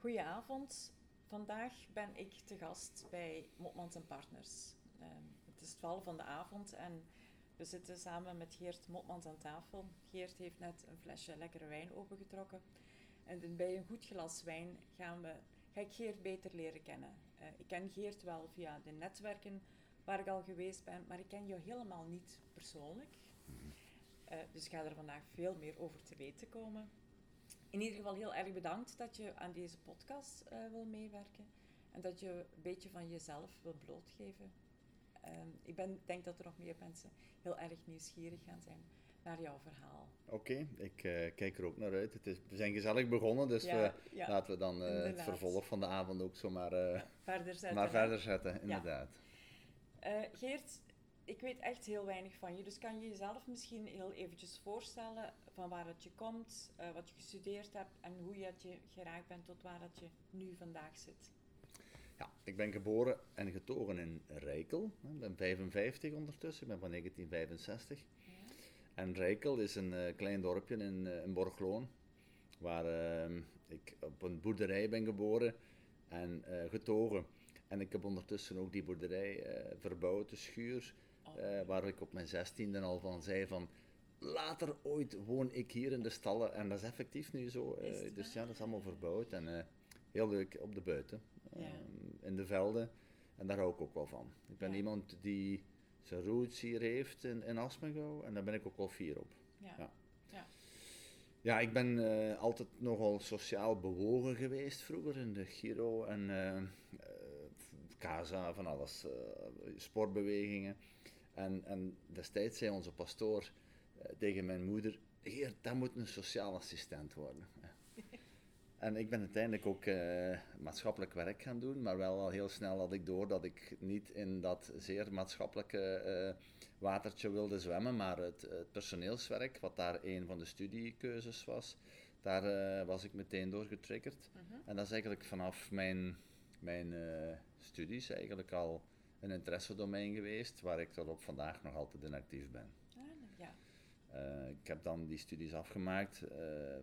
Goedenavond. Vandaag ben ik te gast bij Motmans en Partners. Ehm, het is 12 van de avond en we zitten samen met Geert Motmans aan tafel. Geert heeft net een flesje lekkere wijn opengetrokken. En bij een goed glas wijn gaan we, ga ik Geert beter leren kennen. Eh, ik ken Geert wel via de netwerken waar ik al geweest ben, maar ik ken jou helemaal niet persoonlijk. Uh, dus ik ga er vandaag veel meer over te weten komen. In ieder geval heel erg bedankt dat je aan deze podcast uh, wil meewerken en dat je een beetje van jezelf wil blootgeven. Uh, ik ben, denk dat er nog meer mensen heel erg nieuwsgierig gaan zijn naar jouw verhaal. Oké, ik uh, kijk er ook naar uit. Het is, we zijn gezellig begonnen, dus ja, we, ja, laten we dan het vervolg van de avond ook zomaar verder zetten. Maar verder zetten, inderdaad. Geert, ik weet echt heel weinig van je, dus kan je jezelf misschien heel eventjes voorstellen van waar het je komt, uh, wat je gestudeerd hebt en hoe je, geraakt bent tot waar dat je nu vandaag zit? Ja, ik ben geboren en getogen in Rijkel. Ik ben 55 ondertussen, ik ben van 1965. Ja. En Rijkel is een uh, klein dorpje in, uh, in Borgloon, waar uh, ik op een boerderij ben geboren en getogen. En ik heb ondertussen ook die boerderij verbouwd, de schuur, uh, waar ik op mijn zestiende al van zei van later ooit woon ik hier in de stallen. En dat is effectief nu zo. Uh, dus ja, dat is allemaal verbouwd en uh, heel leuk op de buiten. Ja. in de velden. En daar hou ik ook wel van. Ik ben ja. iemand die zijn roots hier heeft in, in en daar ben ik ook wel fier op. Ja. ja. Ja, ik ben altijd nogal sociaal bewogen geweest vroeger in de Giro en Casa, van alles, sportbewegingen. En, en destijds zei onze pastoor tegen mijn moeder: Heer, dat moet een sociaal assistent worden. en ik ben uiteindelijk ook uh, maatschappelijk werk gaan doen, maar wel al heel snel had ik door dat ik niet in dat zeer maatschappelijke uh, watertje wilde zwemmen, maar het, het, personeelswerk, wat daar een van de studiekeuzes was, daar was ik meteen door getriggerd. -huh. En dat is eigenlijk vanaf mijn, mijn studies eigenlijk al een interessedomein geweest waar ik tot op vandaag nog altijd in actief ben. Uh, ik heb dan die studies afgemaakt, uh,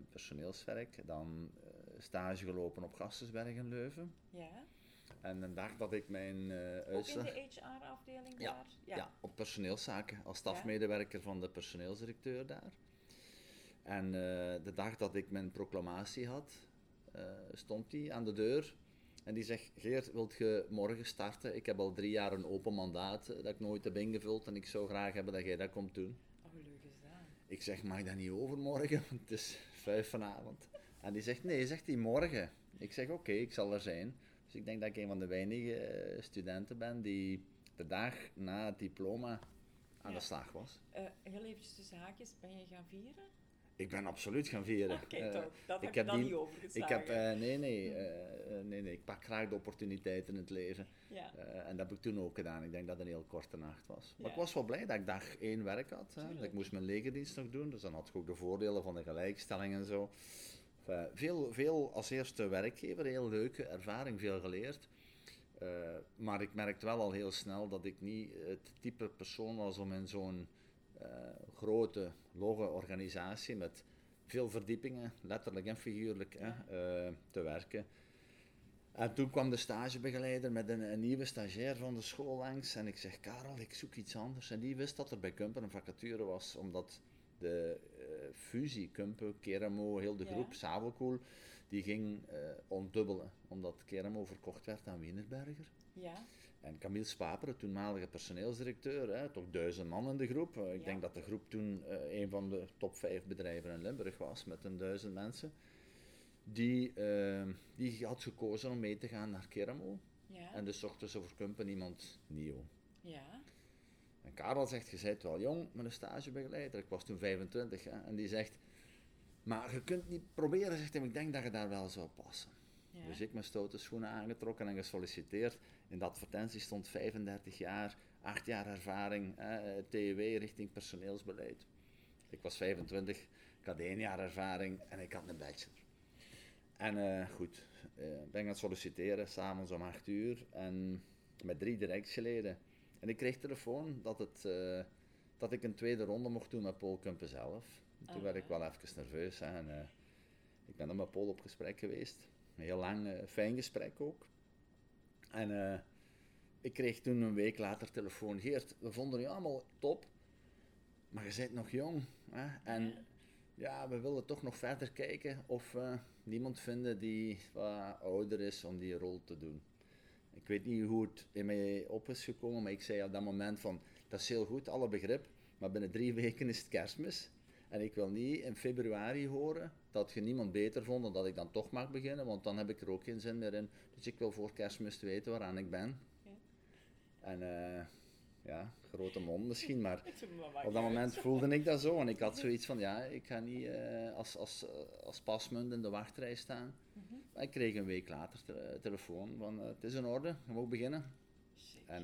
personeelswerk, dan uh, stage gelopen op Gastensberg in Leuven. Ja. En een dag dat ik mijn uh, uitslag... Ook in de HR-afdeling ja, daar? Ja. ja, op personeelszaken, als stafmedewerker van de personeelsdirecteur daar. En de dag dat ik mijn proclamatie had, stond hij aan de deur en die zegt, Geert, wilt je morgen starten? Ik heb al drie jaar een open mandaat dat ik nooit heb ingevuld en ik zou graag hebben dat jij dat komt doen. Oh, leuk is dat. Ik zeg, mag ik dat niet overmorgen? Want het is vijf vanavond. En die zegt, nee, zegt hij morgen. Ik zeg, oké, ik zal er zijn. Dus ik denk dat ik een van de weinige studenten ben die de dag na het diploma aan ja. de slag was. Uh, heel eventjes tussen haakjes, ben je gaan vieren? Ik ben absoluut gaan vieren. Oké, okay, toch. Dat ik heb dan niet overgeslagen. Ik heb, uh, nee, nee, uh, nee, nee, ik pak graag de opportuniteiten in het leven. Ja. Uh, en dat heb ik toen ook gedaan. Ik denk dat het een heel korte nacht was. Maar ja. ik was wel blij dat ik dag één werk had. Hè. Ik moest mijn legerdienst nog doen, dus dan had ik ook de voordelen van de gelijkstelling en zo. Veel, veel als eerste werkgever, heel leuke ervaring, veel geleerd. maar ik merkte wel al heel snel dat ik niet het type persoon was om in zo'n grote, logge organisatie met veel verdiepingen, letterlijk en figuurlijk, ja. uh, te werken. En toen kwam de stagebegeleider met een, een, nieuwe stagiair van de school langs en ik zeg, Karel, ik zoek iets anders. En die wist dat er bij Kumpen een vacature was, omdat de uh, fusie Kumpen, Keramo, heel de groep, ja. Die ging ontdubbelen, omdat Keramo verkocht werd aan Wienerberger. Ja. En Camille Spaper, de toenmalige personeelsdirecteur, hè, toch duizend man in de groep. Ik ja. denk dat de groep toen uh, een van de top vijf bedrijven in Limburg was, met een duizend mensen. Die, uh, die had gekozen om mee te gaan naar Keramo. Ja. En dus zochten ze voor Kumpen iemand nieuw. Ja. En Karel zegt, je bent wel jong met een stagebegeleider. Ik was toen 25. Hè, en die zegt, maar je kunt niet proberen, zegt hij, ik denk dat je daar wel zou passen. Ja. Dus ik mijn stoute schoenen aangetrokken en gesolliciteerd. In de advertentie stond 35 jaar, 8 jaar ervaring, eh, richting personeelsbeleid. Ik was 25, ik had 1 jaar ervaring en ik had een bachelor. En uh, goed, uh, ben gaan solliciteren, s'avonds om 8 uur en met drie directieleden. En ik kreeg telefoon dat, het, uh, dat ik een tweede ronde mocht doen met Paul Kumpen zelf. Toen oh, werd ik wel even nerveus. Hè, en, ik ben dan met Paul op gesprek geweest. Een heel lang, eh, fijn gesprek ook. En eh, ik kreeg toen een week later telefoon. Geert, we vonden je allemaal top, maar je bent nog jong. Hè? En Ja. we willen toch nog verder kijken of we niemand vinden die wat ouder is om die rol te doen. Ik weet niet hoe het in mij op is gekomen, maar ik zei op dat moment van, dat is heel goed, alle begrip, maar binnen drie weken is het kerstmis. En ik wil niet in februari horen dat je niemand beter vond dan dat ik dan toch mag beginnen, want dan heb ik er ook geen zin meer in. Dus ik wil voor kerstmis weten waaraan ik ben. Ja. En eh, ja, grote mond misschien, maar op dat moment voelde ik dat zo. En ik had zoiets van, ja, ik ga niet eh, als, als, eh, als pasmunt in de wachtrij staan. Maar ik kreeg een week later te- telefoon van, het is in orde, je mag beginnen. Zeker. En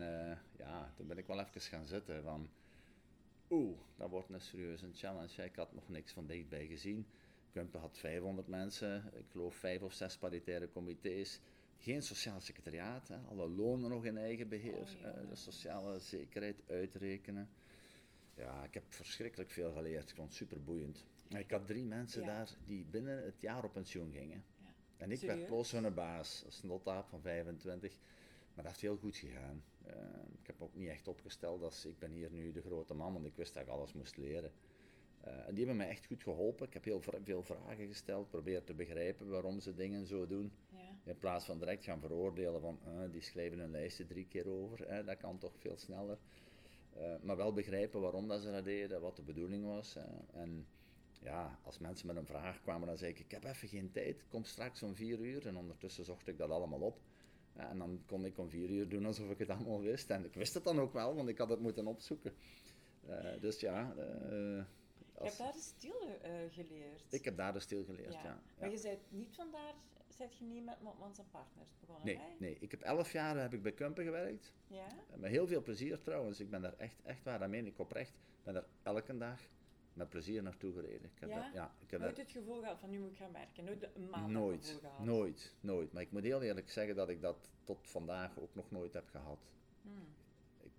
ja, toen ben ik wel even gaan zitten van, oeh, dat wordt een serieuze challenge. Ik had nog niks van dichtbij gezien. Kumpen had 500 mensen, ik geloof vijf of zes paritaire comité's. Geen sociaal secretariaat, hè. alle lonen nog in eigen beheer, Oh, ja. eh, de sociale zekerheid uitrekenen. Ja, ik heb verschrikkelijk veel geleerd, ik vond het super boeiend. Ik had drie mensen Ja. daar die binnen het jaar op pensioen gingen. Ja. En ik Serieus? werd plots hun baas, als notaap van 25. Maar dat heeft heel goed gegaan. Eh, ik heb ook niet echt opgesteld als ik ben hier nu de grote man, want ik wist dat ik alles moest leren. Eh, en die hebben mij echt goed geholpen. Ik heb heel veel vragen gesteld, probeer te begrijpen waarom ze dingen zo doen. Ja. In plaats van direct gaan veroordelen van eh, die schrijven hun lijsten drie keer over, hè, dat kan toch veel sneller. Eh, maar wel begrijpen waarom dat ze dat deden, wat de bedoeling was. hè. En ja, als mensen met een vraag kwamen, dan zei ik, ik heb even geen tijd, kom straks om vier uur. En ondertussen zocht ik dat allemaal op. Ja, en dan kon ik om vier uur doen alsof ik het allemaal wist. En ik wist het dan ook wel, want ik had het moeten opzoeken. Dus ja, eh, Je als- hebt daar de stil eh, geleerd. ik heb daar dus stil geleerd, ja. Maar je bent niet vandaar, zet je niet met Motmans en Partners begonnen, Nee, hè? nee, ik heb elf jaar heb ik bij Kumpen gewerkt. Ja? Eh, Met heel veel plezier trouwens. Ik ben daar echt, echt waar, dat meen ik oprecht. Ik ben daar elke dag met plezier naartoe gereden. Ik heb Ja? ik heb Nooit het gevoel gehad van nu moet ik gaan werken. Nooit een maand nooit, gevoel gehad. nooit, nooit. Maar ik moet heel eerlijk zeggen dat ik dat tot vandaag ook nog nooit heb gehad. Hmm.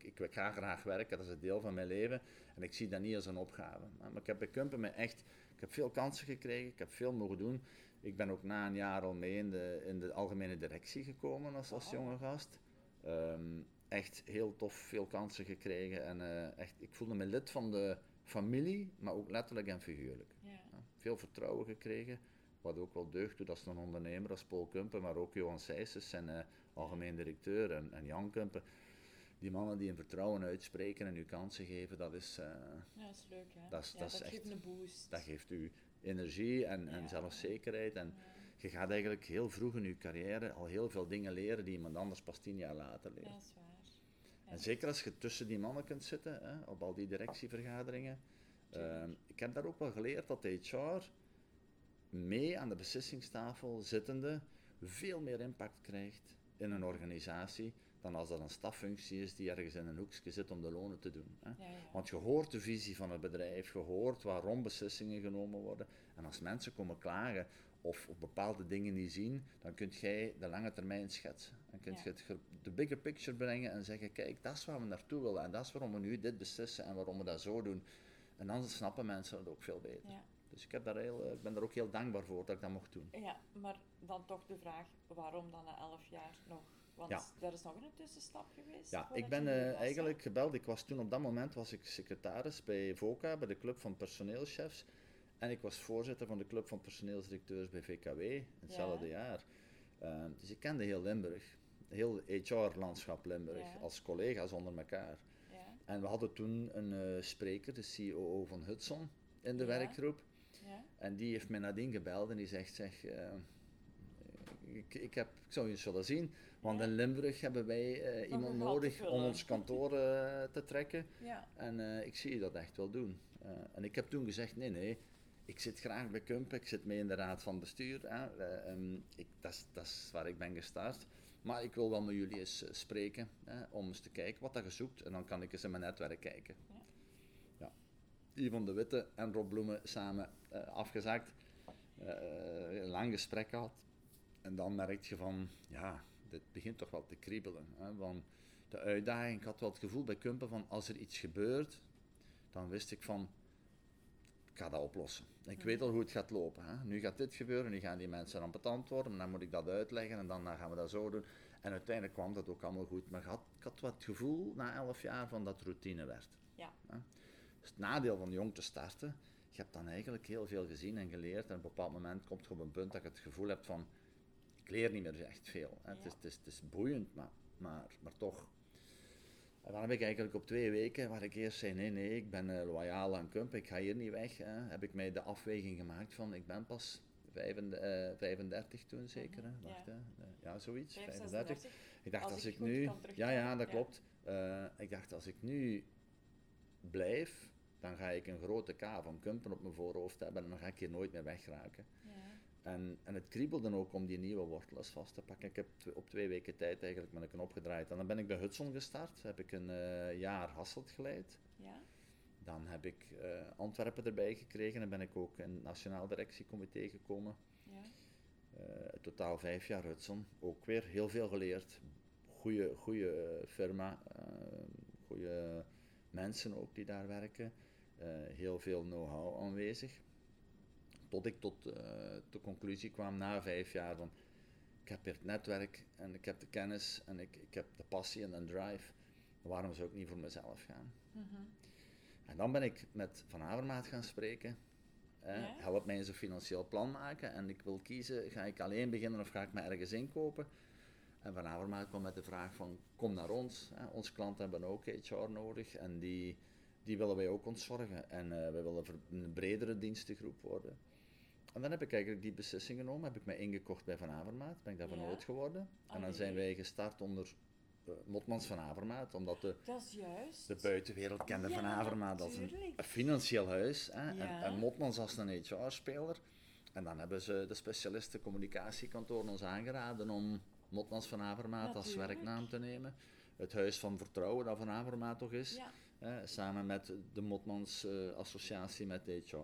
Ik, ik ga graag werken, dat is een deel van mijn leven. En ik zie dat niet als een opgave. Maar ik heb bij Kumpen me echt... Ik heb veel kansen gekregen, ik heb veel mogen doen. Ik ben ook na een jaar al mee in de, in de algemene directie gekomen als, als jonge gast. Ehm, echt heel tof, veel kansen gekregen. En eh, echt, ik voelde me lid van de familie, maar ook letterlijk en figuurlijk. Ja. Ja, veel vertrouwen gekregen, wat ook wel deugd doet als een ondernemer als Paul Kumpen, maar ook Johan Sijsses en eh, algemeen directeur en, en Jan Kumpen. Die mannen die een vertrouwen uitspreken en u kansen geven, dat, is, eh, Ja, dat is leuk, hè? Dat is- ja, dat is geeft echt- een boost. dat geeft u energie en, en Ja. zelfzekerheid. En je gaat eigenlijk heel vroeg in uw carrière al heel veel dingen leren die iemand anders pas tien jaar later leert. Dat is waar. En zeker als je tussen die mannen kunt zitten, hè, op al die directievergaderingen. Ehm, ik heb daar ook wel geleerd dat de HR mee aan de beslissingstafel zittende veel meer impact krijgt in een organisatie dan als dat een staffunctie is die ergens in een hoekje zit om de lonen te doen. Hè. Ja, ja. Want je hoort de visie van het bedrijf, je hoort waarom beslissingen genomen worden. En als mensen komen klagen of op bepaalde dingen niet zien, dan kun jij de lange termijn schetsen. Dan kun je Ja. de bigger picture brengen en zeggen, kijk, dat is waar we naartoe willen en dat is waarom we nu dit beslissen en waarom we dat zo doen. En dan snappen mensen het ook veel beter. Dus ik, heb daar heel, eh, ik ben daar ook heel dankbaar voor dat ik dat mocht doen. ja, maar dan toch de vraag, waarom dan na elf jaar nog? Want Ja. er is nog een tussenstap geweest. Ja, ik ben eh, eigenlijk gebeld. Ik was toen op dat moment was ik secretaris bij VOCA, bij de Club van Personeelschefs. En ik was voorzitter van de Club van Personeelsdirecteurs bij VKW hetzelfde jaar. Eh, dus ik kende heel Limburg, heel HR-landschap Limburg, Ja. als collega's onder elkaar. Ja, En we hadden toen een eh, spreker, de COO van Hudson, in de werkgroep. ja. En die heeft mij nadien gebeld en die zegt, zeg, eh, ik, ik, heb, ik zou je eens willen zien, want in Limburg hebben wij eh, iemand nodig om vullen." ons kantoor eh, te trekken. ja. En eh, ik zie je dat echt wel doen. En ik heb toen gezegd, nee, nee, ik zit graag bij Kump, ik zit mee in de raad van bestuur. Eh, ehm, ik, dat, is, dat is waar ik ben gestart. Maar ik wil wel met jullie eens spreken, om eens te kijken wat dat je zoekt. En dan kan ik eens in mijn netwerk kijken. Ja. Ja. Yvonne de Witte en Rob Bloemen samen afgezakt. Eh, een lang gesprek gehad. En dan merk je van, ja, dit begint toch wel te kriebelen. Hè, van de uitdaging, ik had wel het gevoel bij Kumpen van, als er iets gebeurt, dan wist ik van, ik ga dat oplossen. Ik weet al hoe het gaat lopen. Hè. Nu gaat dit gebeuren, nu gaan die mensen ambetant worden, dan moet ik dat uitleggen en dan, gaan we dat zo doen. En uiteindelijk kwam dat ook allemaal goed. Maar ik had, ik had wat het gevoel na elf jaar van dat routine werd. Ja. Dus het nadeel van jong te starten, je hebt dan eigenlijk heel veel gezien en geleerd. En op een bepaald moment komt je op een punt dat je het gevoel hebt van, ik leer niet meer echt veel. Hè. Het, is, het, is, het is boeiend, maar, maar, maar toch. En dan heb ik eigenlijk op twee weken, waar ik eerst zei, nee, nee, ik ben uh, loyaal aan Kump, ik ga hier niet weg, hè, heb ik mij de afweging gemaakt van, ik ben pas 35, uh, 35 toen zeker, hè? Wacht, ja. Hè? ja, zoiets, 5, 35. 36. Ik dacht, Als als, ik nu... Ja, ja, dat ja. klopt. Eh, ik dacht, als ik nu blijf, dan ga ik een grote K van Kumpen op mijn voorhoofd hebben en dan ga ik hier nooit meer wegraken. Ja. En, en het kriebelde ook om die nieuwe wortels vast te pakken. Ik heb op twee weken tijd eigenlijk mijn knop gedraaid. En dan ben ik bij Hudson gestart, heb ik een eh, jaar Hasselt geleid. Ja. Dan heb ik eh, Antwerpen erbij gekregen en ben ik ook in het Nationaal Directiecomité gekomen. Ja. Eh, totaal vijf jaar Hudson. Ook weer heel veel geleerd. Goede, goede firma, goede mensen ook die daar werken. Heel veel know-how aanwezig. Tot ik tot eh, de conclusie kwam na vijf jaar van ik heb hier het netwerk en ik heb de kennis en ik, ik heb de passie en de drive. Waarom zou ik niet voor mezelf gaan? Mhm. En dan ben ik met Van Avermaat gaan spreken. Ja? Help mij eens een financieel plan maken en ik wil kiezen, ga ik alleen beginnen of ga ik me ergens inkopen? En Van Avermaat kwam met de vraag van, kom naar ons. Onze klanten hebben ook HR nodig en die, die willen wij ook ontzorgen. En eh wij willen een bredere dienstengroep worden. En dan heb ik eigenlijk die beslissing genomen, heb ik mij ingekocht bij Van Avermaat, ben ik daar Ja? vernoot geworden. En dan zijn wij gestart onder eh, Motmans Van Avermaat, omdat de, Dat is juist. de buitenwereld kende Van Avermaat als een, financieel huis. Hè? Ja. En, en Motmans als een HR-speler. En dan hebben ze de specialisten communicatiekantoren ons aangeraden om Motmans van Avermaat als werknaam te nemen. Het huis van vertrouwen dat Van Avermaat toch is. Ja. Hè, samen met de Motmans eh, associatie met HR.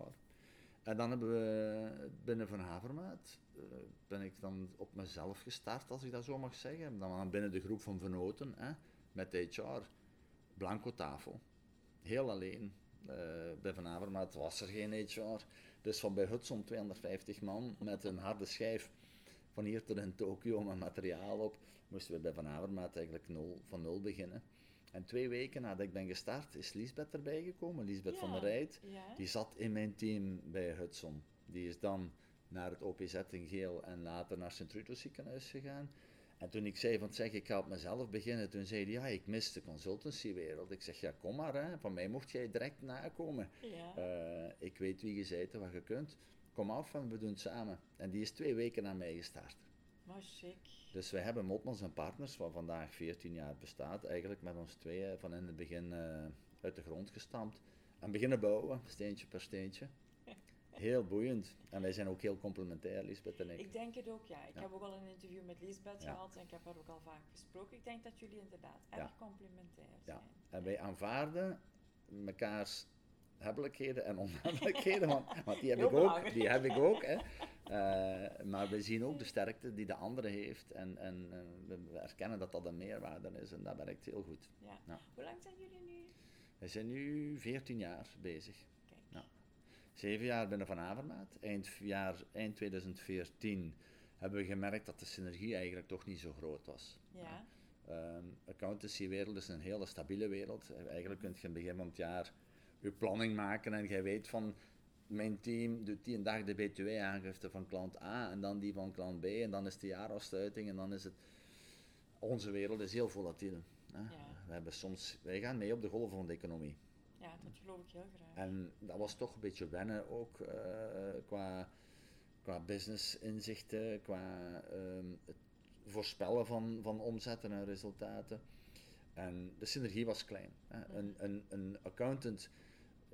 En dan hebben we binnen Van Havermaat, eh, ben ik dan op mezelf gestart, als ik dat zo mag zeggen. Dan binnen de groep van Venoten, hè, met HR, blanco tafel. Heel alleen. Eh, bij Van Havermaat was er geen HR. Dus van bij Hudson 250 man met een harde schijf van hier tot in Tokio met materiaal op, moesten we bij Van Havermaat eigenlijk nul, van nul beginnen. En twee weken nadat ik ben gestart, is Liesbeth erbij gekomen, Liesbeth van der. Rijt. Ja. Die zat in mijn team bij Hudson. Die is dan naar het OPZ in Geel en later naar Sint-Rutus ziekenhuis gegaan. En toen ik zei van zeg, ik ga op mezelf beginnen, toen zei hij, ja, ik mis de consultancywereld. Ik zeg, ja, kom maar, hè. van mij mocht jij direct nakomen. Ja. Eh, ik weet wie je bent en wat je kunt. Kom af en we doen het samen. En die is twee weken aan mij gestart. Maar chic. Dus wij hebben Motmans en Partners, wat vandaag 14 jaar bestaat, eigenlijk met ons tweeën van in het begin eh, uit de grond gestampt. En beginnen bouwen, steentje per steentje. Heel boeiend. En wij zijn ook heel complementair, Lisbeth en ik. Ik denk het ook, ja. Ik Ja. heb ook al een interview met Lisbeth Ja. gehad en ik heb haar ook al vaak gesproken. Ik denk dat jullie inderdaad Ja. erg complementair zijn. Ja. En wij aanvaarden mekaars hebbelijkheden en onhebbelijkheden, want, want die heb ik ook. Die heb ik ook hè. Eh, maar we zien ook de sterkte die de andere heeft en, en we erkennen dat dat een meerwaarde is en dat werkt heel goed. Ja. Ja. Hoe lang zijn jullie nu? We zijn nu 14 jaar bezig. Kijk. Ja. Zeven jaar binnen Van Avermaat. Eind, jaar, eind 2014 hebben we gemerkt dat de synergie eigenlijk toch niet zo groot was. Ja. Ehm accountancy-wereld is een hele stabiele wereld. Eigenlijk kun je in het begin van het jaar je planning maken en jij weet van mijn team doet die een dag de BTW-aangifte van klant A en dan die van klant B en dan is de jaarafsluiting en dan is het... Onze wereld is heel volatiel. Hè? Ja. We hebben soms, wij gaan mee op de golven van de economie. ja, dat geloof ik heel graag. En dat was toch een beetje wennen ook eh, qua, qua business inzichten, qua ehm, het voorspellen van, van omzetten en resultaten. En de synergie was klein. Hè. Een, een, een accountant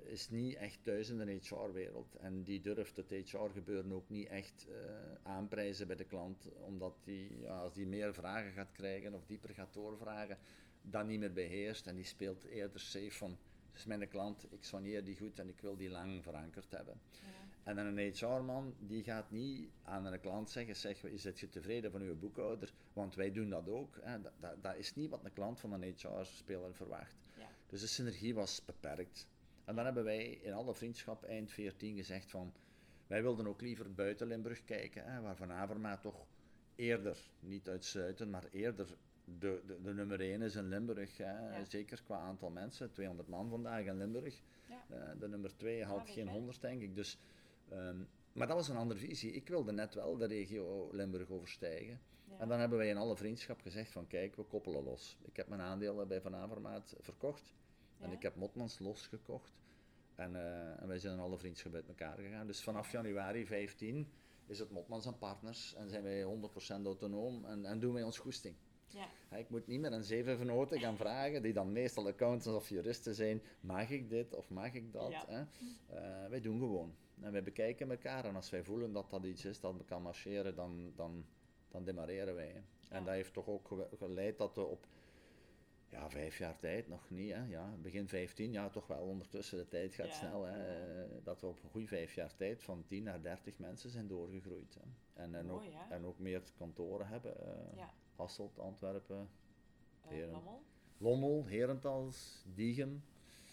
is niet echt thuis in de HR-wereld en die durft het HR-gebeuren ook niet echt eh, aanprijzen bij de klant, omdat die, ja, als die meer vragen gaat krijgen of dieper gaat doorvragen, dat niet meer beheerst en die speelt eerder safe van het is mijn klant, ik soigneer die goed en ik wil die lang verankerd hebben. Ja. En dan een HR-man, die gaat niet aan een klant zeggen, zeg, is het je tevreden van uw boekhouder? Want wij doen dat ook. Hè. Dat, dat, dat is niet wat een klant van een HR-speler verwacht. Ja. Dus de synergie was beperkt. En dan hebben wij in alle vriendschap eind 14 gezegd van, wij wilden ook liever buiten Limburg kijken, hè, waar Van Avermaat toch eerder, niet uit Zuiden, maar eerder de, de, de nummer 1 is in Limburg. Hè, Ja. Zeker qua aantal mensen, 200 man vandaag in Limburg. Ja. Eh, de nummer 2 had geen hè? 100, denk ik. Dus, ehm, maar dat was een andere visie. Ik wilde net wel de regio Limburg overstijgen. En dan hebben wij in alle vriendschap gezegd van kijk, we koppelen los. Ik heb mijn aandelen bij Van Avermaat verkocht. En Ja. ik heb Motmans losgekocht. En, eh, en wij zijn in alle vriendschap uit elkaar gegaan. Dus vanaf januari 15 is het Motmans en Partners. En zijn wij 100% autonoom en, en doen wij ons goesting. Ja. Ik moet niet meer aan zeven vernoten gaan vragen, die dan meestal accountants of juristen zijn. Mag ik dit of mag ik dat? Ja. Hè? Eh, wij doen gewoon. En wij bekijken elkaar. En als wij voelen dat dat iets is dat kan marcheren, dan, dan, dan demareren wij. hè. En Ja. dat heeft toch ook ge- geleid dat we op ja, vijf jaar tijd, nog niet, hè? Ja, begin 15, ja, toch wel ondertussen, de tijd gaat Ja. snel, hè? eh, dat we op een goede vijf jaar tijd van 10 naar 30 mensen zijn doorgegroeid. Hè? En, en, ook, Mooi, hè? en ook meer kantoren hebben. eh, Ja. Hasselt, Antwerpen, Eh. Lommel Lommel, Herentals, Diegem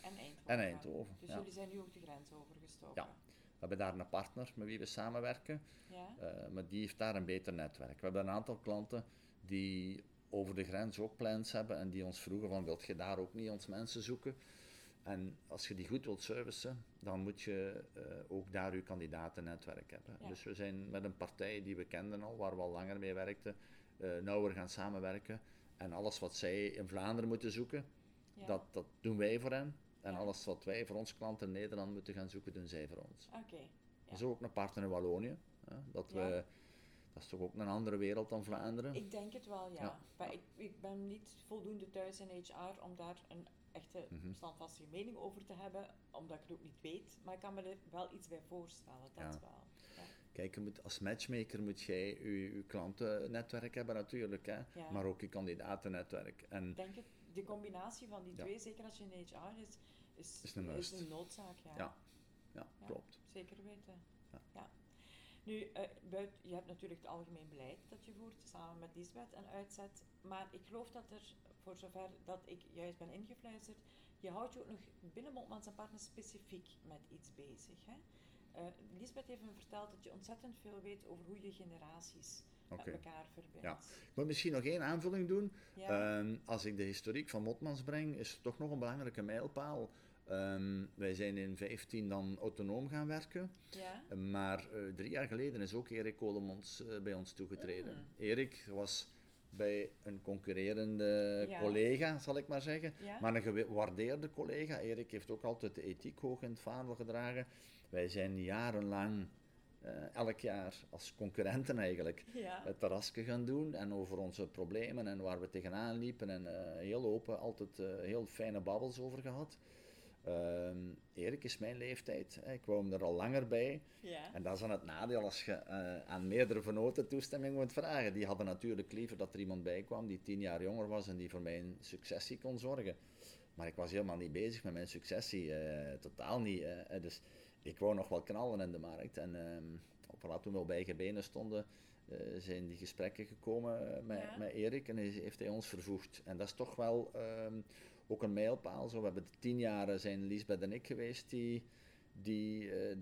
en Eindhoven. en Eindhoven. Dus jullie zijn nu ook de grens overgestoken. Ja. We hebben daar een partner met wie we samenwerken, Ja. maar die heeft daar een beter netwerk. We hebben een aantal klanten die over de grens ook plans hebben en die ons vroegen van, wilt je daar ook niet ons mensen zoeken? En als je die goed wilt servicen, dan moet je eh, ook daar je kandidatennetwerk hebben. Ja. Dus we zijn met een partij die we kenden al, waar we al langer mee werkten, eh nauwer gaan samenwerken. En alles wat zij in Vlaanderen moeten zoeken, Ja. dat, dat doen wij voor hen. En Ja. alles wat wij voor onze klanten in Nederland moeten gaan zoeken, doen zij voor ons. Oké. Ja. Zo ook een partner in Wallonië. Hè, dat, we, dat is toch ook een andere wereld dan Vlaanderen. Ik denk het wel, ja. Ja. Maar ik, ik ben niet voldoende thuis in HR om daar een echte Mhm. standvaste mening over te hebben, omdat ik het ook niet weet. Maar ik kan me er wel iets bij voorstellen, dat Ja. wel. Ja. Kijk, je moet, als matchmaker moet jij je, je klantennetwerk hebben natuurlijk, hè, Ja. maar ook je kandidatennetwerk. En Ik denk het, de combinatie van die twee, zeker als je in HR is, is, Is een noodzaak. Ja. Ja. ja, Ja. klopt. Zeker weten. Ja. Nu, eh, buit, je hebt natuurlijk het algemeen beleid dat je voert samen met Lisbeth en uitzet. Maar ik geloof dat er, voor zover dat ik juist ben ingefluisterd, je houdt je ook nog binnen Moltmans en Partners specifiek met iets bezig. Hè? Eh, Lisbeth heeft me verteld dat je ontzettend veel weet over hoe je generaties met elkaar verbindt. Ja. Ik moet misschien nog één aanvulling doen. Ja. Ehm, als ik de historiek van Motmans breng, is het toch nog een belangrijke mijlpaal. Ehm, wij zijn in 15 dan autonoom gaan werken. ja? Maar eh, drie jaar geleden is ook Erik Kolemons eh, bij ons toegetreden. Mm. Erik was bij een concurrerende Ja. collega, zal ik maar zeggen. Ja? Maar een gewaardeerde collega. Erik heeft ook altijd de ethiek hoog in het vaandel gedragen. Wij zijn jarenlang, eh, elk jaar, als concurrenten eigenlijk, ja. het terrasje gaan doen en over onze problemen en waar we tegenaan liepen en heel open, altijd heel fijne babbels over gehad. Ehm, Erik is mijn leeftijd, hè. ik hem er al langer bij. ja. En dat is dan het nadeel als je eh, aan meerdere vernoten toestemming moet vragen. Die hadden natuurlijk liever dat er iemand bij kwam die tien jaar jonger was en die voor mijn successie kon zorgen. Maar ik was helemaal niet bezig met mijn successie, eh, totaal niet. eh, dus ik wou nog wel knallen in de markt. En ehm voilà, toen we op eigen benen stonden, zijn die gesprekken gekomen met, Ja. met Erik en heeft hij ons vervoegd. En dat is toch wel ehm, ook een mijlpaal. Zo, we hebben de tien jaar zijn Liesbeth en ik geweest die, die eh,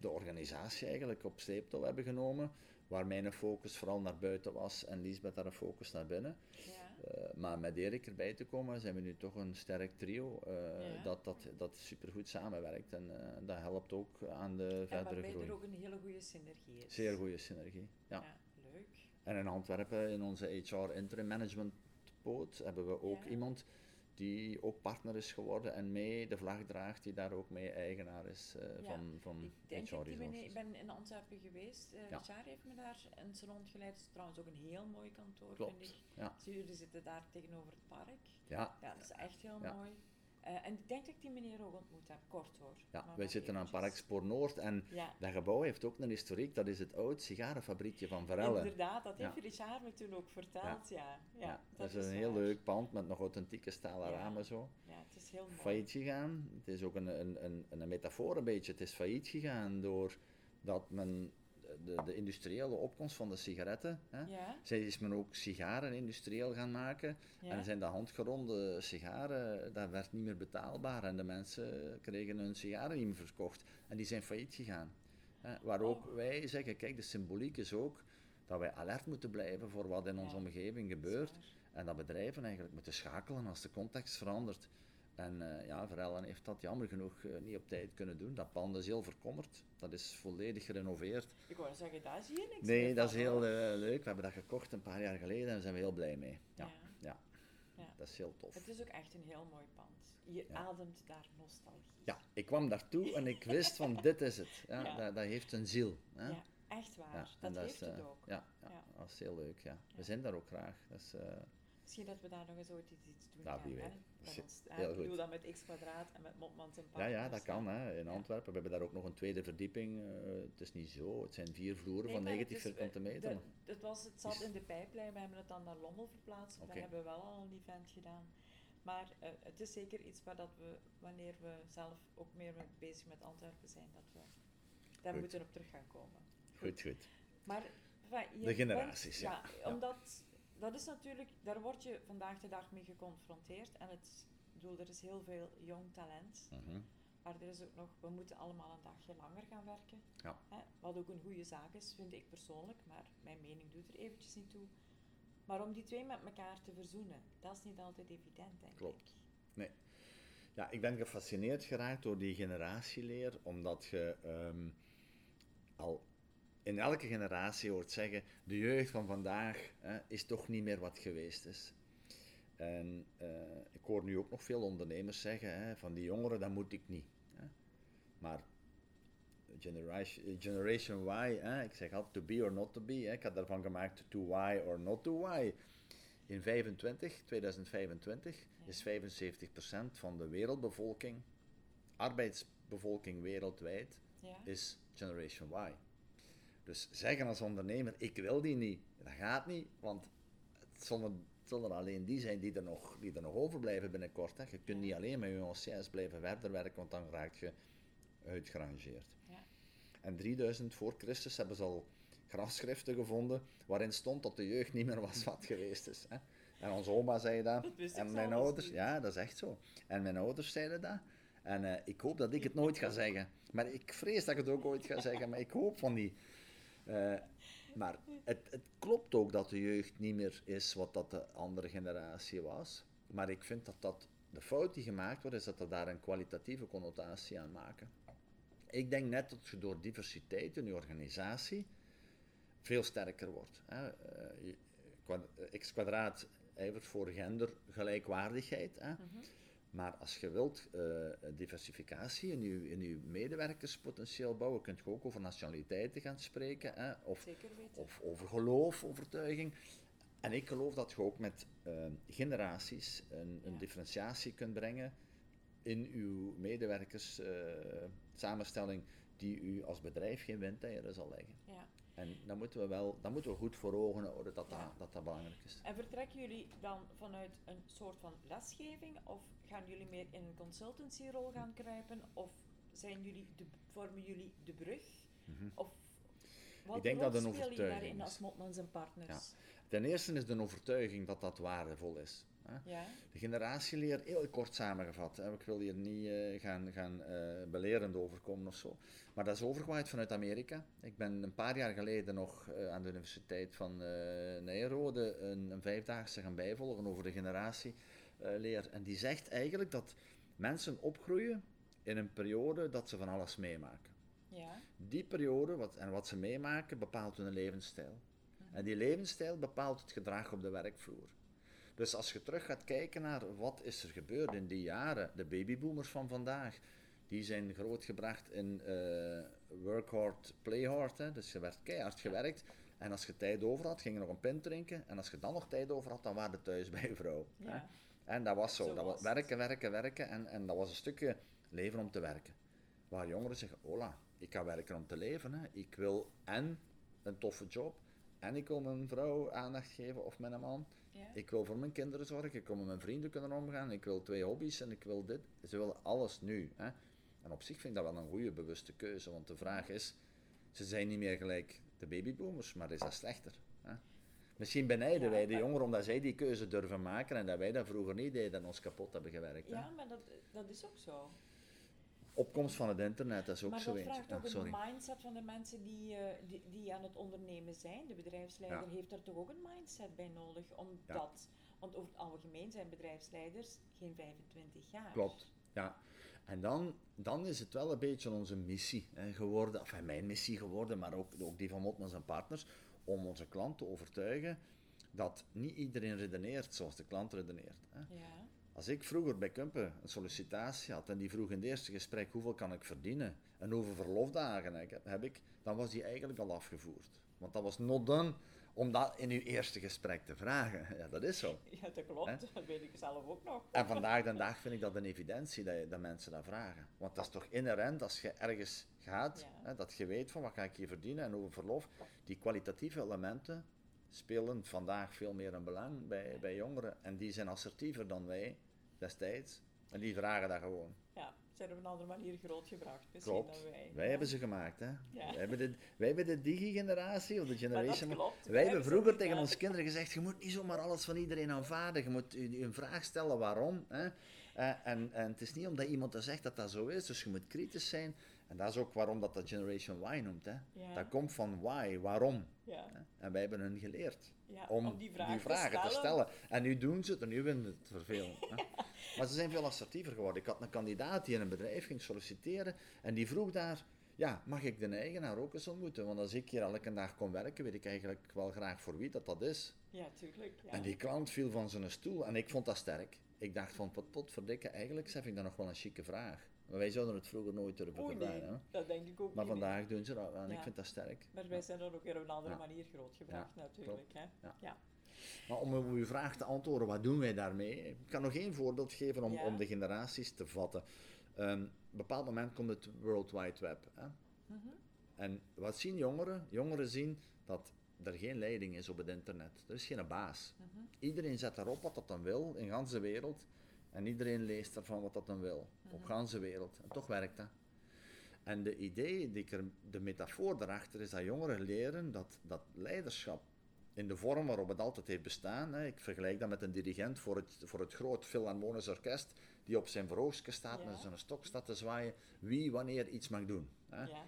de, organisatie eigenlijk op sleeptouw hebben genomen. Waar mijn focus vooral naar buiten was en Liesbeth haar focus naar binnen. ja. Eh, maar met Erik erbij te komen, zijn we nu toch een sterk trio eh, Ja. dat, dat, dat supergoed samenwerkt. En eh, dat helpt ook aan de En verdere groei. er ook een hele goede synergie is. Zeer goede synergie. Ja. Ja, leuk. En in Antwerpen, in onze HR Interim Management poot, hebben we ook iemand die ook partner is geworden en mee de vlag draagt, die daar ook mee eigenaar is eh, Ja. van, van Ik denk HR meneer, ik ben in Antwerpen geweest. Ja. Richard heeft me daar een salon geleid. Het is trouwens ook een heel mooi kantoor, Klopt, vind ik. ja. Zie, Jullie zitten daar tegenover het park. Ja, Ja, dat is echt heel mooi. Eh, en ik denk dat ik die meneer ook ontmoet heb, kort hoor. ja Maar wij zitten aan eventjes. Parkspoor Noord en Ja, dat gebouw heeft ook een historiek. Dat is het oud sigarenfabriekje van Verelle. inderdaad, dat heeft Ja. Richard me toen ook verteld. Ja, ja. Ja, dat, is een heel leuk pand met nog authentieke stalen ramen zo. Ja, het is heel mooi. Failliet gegaan. Het is ook een, een, een, een metafoor een beetje. Het is failliet gegaan doordat men de, de industriële opkomst van de sigaretten. Hè. Ja, Zij is men ook sigaren industrieel gaan maken. ja. En zijn de handgeronde sigaren, dat werd niet meer betaalbaar. En de mensen kregen hun sigaren niet meer verkocht. En die zijn failliet gegaan. Hè, waar ook Oh. wij zeggen, kijk, de symboliek is ook dat wij alert moeten blijven voor wat in onze Ja, omgeving gebeurt. En dat bedrijven eigenlijk moeten schakelen als de context verandert. En eh, ja, Verellen heeft dat jammer genoeg eh, niet op tijd kunnen doen. Dat pand is heel verkommerd. Dat is volledig gerenoveerd. Ik wou zeggen, daar zie je niks Nee, dat is heel eh, leuk. We hebben dat gekocht een paar jaar geleden en daar zijn we heel blij mee. Ja, Ja. ja. Ja. dat is heel tof. Het is ook echt een heel mooi pand. Je Ja. ademt daar nostalgie. Ja, ik kwam daartoe en ik wist van dit is het. Ja. Dat, dat heeft een ziel. Hè? Ja, echt waar. Dat, is, heeft het ook. Ja, dat is heel leuk. Ja. We zijn daar ook graag. Dat is, Misschien dat we daar nog eens ooit iets, iets doen Ja, gaan. hè? ons, Ik bedoel goed. dat met X kwadraat en met Mopmans en ja, Partners. ja, dat kan hè, in. Antwerpen. We hebben daar ook nog een tweede verdieping. eh, het is niet zo. Het zijn vier vloeren Nee, van maar 90 het is, vierkante meter. de- het, was, het zat in de pijplijn, we hebben het dan naar Lommel verplaatst. Oké. Daar hebben we wel al een event gedaan. Maar eh, het is zeker iets waar dat we, wanneer we zelf ook meer mee bezig met Antwerpen zijn, dat we daar Goed. moeten op terug gaan komen. Goed, goed. Maar enfin, De generaties, bent- ja. Ja. Omdat, dat is natuurlijk, daar word je vandaag de dag mee geconfronteerd. En het, ik bedoel, er is heel veel jong talent. Mhm. Maar er is ook nog, we moeten allemaal een dagje langer gaan werken. Ja. Hè? Wat ook een goede zaak is, vind ik persoonlijk, maar mijn mening doet er eventjes niet toe. Maar om die twee met elkaar te verzoenen, dat is niet altijd evident, denk Klopt. ik. Ja, ik ben gefascineerd geraakt door die generatieleer, omdat je ehm, al in elke generatie hoort zeggen, de jeugd van vandaag hè, is toch niet meer wat geweest is. En eh, ik hoor nu ook nog veel ondernemers zeggen, hè, van die jongeren, dat moet ik niet. Hè. Maar generation, generation Y, hè, ik zeg altijd to be or not to be, hè, ik had daarvan gemaakt to why or not to why. In 25, 2025 is 75% van de wereldbevolking, arbeidsbevolking wereldwijd, Ja? is Generation Y. Dus zeggen als ondernemer, ik wil die niet, dat gaat niet, want het zullen, alleen die zijn die er nog, die er nog overblijven binnenkort. Hè. Je kunt niet alleen met je OCS blijven verder werken, want dan raak je uitgerangeerd. Ja. En 3000 voor Christus hebben ze al grafschriften gevonden waarin stond dat de jeugd niet meer was wat geweest is. Hè. En onze oma zei dat. En mijn ouders, niet. ja, dat is echt zo. En mijn ouders zeiden dat. En eh, ik hoop dat ik het nooit ga zeggen. Maar ik vrees dat ik het ook ooit ga zeggen, maar ik hoop van niet. Eh, maar het, het klopt ook dat de jeugd niet meer is wat dat de andere generatie was. Maar ik vind dat, dat de fout die gemaakt wordt, is dat we daar een kwalitatieve connotatie aan maken. Ik denk net dat je door diversiteit in je organisatie veel sterker wordt. Hè. Eh, eh, X kwadraat voor gendergelijkwaardigheid. Maar als je wilt eh, diversificatie in je, in je medewerkerspotentieel bouwen, kun je ook over nationaliteiten gaan spreken. Hè, of, of over geloof, overtuiging. En ik geloof dat je ook met eh, generaties een, een Ja. differentiatie kunt brengen in uw medewerkers eh, samenstelling die u als bedrijf geen windeieren zal leggen. Ja. En dat moeten we wel dat moeten we goed voor ogen houden dat dat, Ja. dat, dat belangrijk is. En vertrekken jullie dan vanuit een soort van lesgeving of gaan jullie meer in een consultancyrol gaan kruipen of zijn jullie de, vormen jullie de brug? Mhm. Of wat Ik denk dat een overtuiging daarin is. als Motmans en Partners? Ten eerste is de overtuiging dat dat waardevol is. Ja? De generatieleer, heel kort samengevat. Hè. Ik wil hier niet eh, gaan, gaan eh, belerend overkomen of zo. Maar dat is overgewaaid vanuit Amerika. Ik ben een paar jaar geleden nog eh, aan de Universiteit van Nijrode een, een vijfdaagse gaan bijvolgen over de generatieleer. en die zegt eigenlijk dat mensen opgroeien in een periode dat ze van alles meemaken. Ja? Die periode wat, en wat ze meemaken bepaalt hun levensstijl. En die levensstijl bepaalt het gedrag op de werkvloer. Dus als je terug gaat kijken naar wat is er gebeurd in die jaren, de babyboomers van vandaag, die zijn grootgebracht in eh, work hard, play hard. Hè? Dus je werd keihard gewerkt. En als je tijd over had, ging je nog een pint drinken. En als je dan nog tijd over had, dan waren je thuis bij je vrouw. Hè? Ja. En dat was zo. Zo dat was werken, werken, werken. En, en dat was een stukje leven om te werken. Waar jongeren zeggen, hola, ik ga werken om te leven. Hè. Ik wil en een toffe job. En ik wil mijn vrouw aandacht geven of mijn man. Ja? Ik wil voor mijn kinderen zorgen. Ik wil met mijn vrienden kunnen omgaan. Ik wil twee hobby's en ik wil dit. Ze willen alles nu. Hè. En op zich vind ik dat wel een goede bewuste keuze. Want de vraag is, Ze zijn niet meer gelijk de babyboomers, maar is dat slechter. Hè? Misschien benijden wij de jongeren omdat zij die keuze durven maken en dat wij dat vroeger niet deden en ons kapot hebben gewerkt. Hè? Ja, maar dat, dat is ook zo. Opkomst van het internet, dat is ook maar zo dat eentje. vraagt ook Ah, een mindset van de mensen die, eh, die, die aan het ondernemen zijn. De bedrijfsleider Ja. heeft daar toch ook een mindset bij nodig, omdat, want over het algemeen zijn bedrijfsleiders geen 25 jaar. Klopt, ja. En dan, dan is het wel een beetje onze missie hè, geworden, enfin mijn missie geworden, maar ook, ook die van Motmans en Partners, om onze klant te overtuigen dat niet iedereen redeneert zoals de klant redeneert. Hè. Ja, Als ik vroeger bij Kumpen een sollicitatie had en die vroeg in het eerste gesprek hoeveel kan ik verdienen en hoeveel verlofdagen heb, heb ik, dan was die eigenlijk al afgevoerd. Want dat was not done om dat in uw eerste gesprek te vragen. Ja, dat is zo. ja dat klopt. Dat weet ik zelf ook nog. En vandaag de dag vind ik dat een evidentie dat, je, dat mensen dat vragen. Want dat is toch inherent als je ergens gaat, Ja. hè, dat je weet van wat ga ik hier verdienen en hoeveel verlof. Die kwalitatieve elementen spelen vandaag veel meer een belang bij, bij jongeren. En die zijn assertiever dan wij destijds. En die vragen dat gewoon. Ja, zijn op een andere manier grootgebracht misschien Klopt. dan wij. Wij hebben ze gemaakt, hè. Ja. Wij, hebben de, wij hebben de digi-generatie, of de generation... klopt. Wij Wij hebben vroeger tegen onze kinderen gezegd, je moet niet zomaar alles van iedereen aanvaarden. Je moet je, je een vraag stellen waarom. Hè. Eh, en, en het is niet omdat iemand dat zegt dat dat zo is, dus je moet kritisch zijn. En dat is ook waarom dat dat Generation Y noemt. Hè. Ja. Dat komt van why, waarom. Ja. En wij hebben hun geleerd ja, om, die, vragen te stellen. En nu doen ze het en nu vinden ze het vervelend. hè. Maar ze zijn veel assertiever geworden. Ik had een kandidaat die in een bedrijf ging solliciteren en die vroeg daar, ja, mag ik de eigenaar ook eens ontmoeten? Want als ik hier elke dag kom werken, weet ik eigenlijk wel graag voor wie dat, dat is. Ja, tuurlijk. Ja. En die klant viel van zijn stoel en ik vond dat sterk. Ik dacht van, pot, potverdikke, eigenlijk vind ik dat nog wel een chique vraag. Maar wij zouden het vroeger nooit durven nee, hè. dat denk ik ook Maar niet, vandaag doen ze dat wel en ik vind dat sterk. Maar wij zijn er ook weer op een andere manier grootgebracht natuurlijk. Hè? Ja. Ja. Maar om op uw vraag te antwoorden, wat doen wij daarmee? Ik kan nog één voorbeeld geven om, om de generaties te vatten. Ehm, op een bepaald moment komt het World Wide Web. Hè? Mhm. En wat zien jongeren? Jongeren zien dat er geen leiding is op het internet. Er is geen baas. Mhm. Iedereen zet daarop wat dat dan wil, in de hele wereld. En iedereen leest ervan wat dat dan wil, op de hele wereld. En toch werkt dat. En de idee, die er, de metafoor daarachter is dat jongeren leren dat, dat leiderschap in de vorm waarop het altijd heeft bestaan. Hè, ik vergelijk dat met een dirigent voor het, voor het groot Philharmonisch Orkest, die op zijn verhoogstje staat, Ja. met zijn stok staat te zwaaien, wie wanneer iets mag doen. Hè. Ja.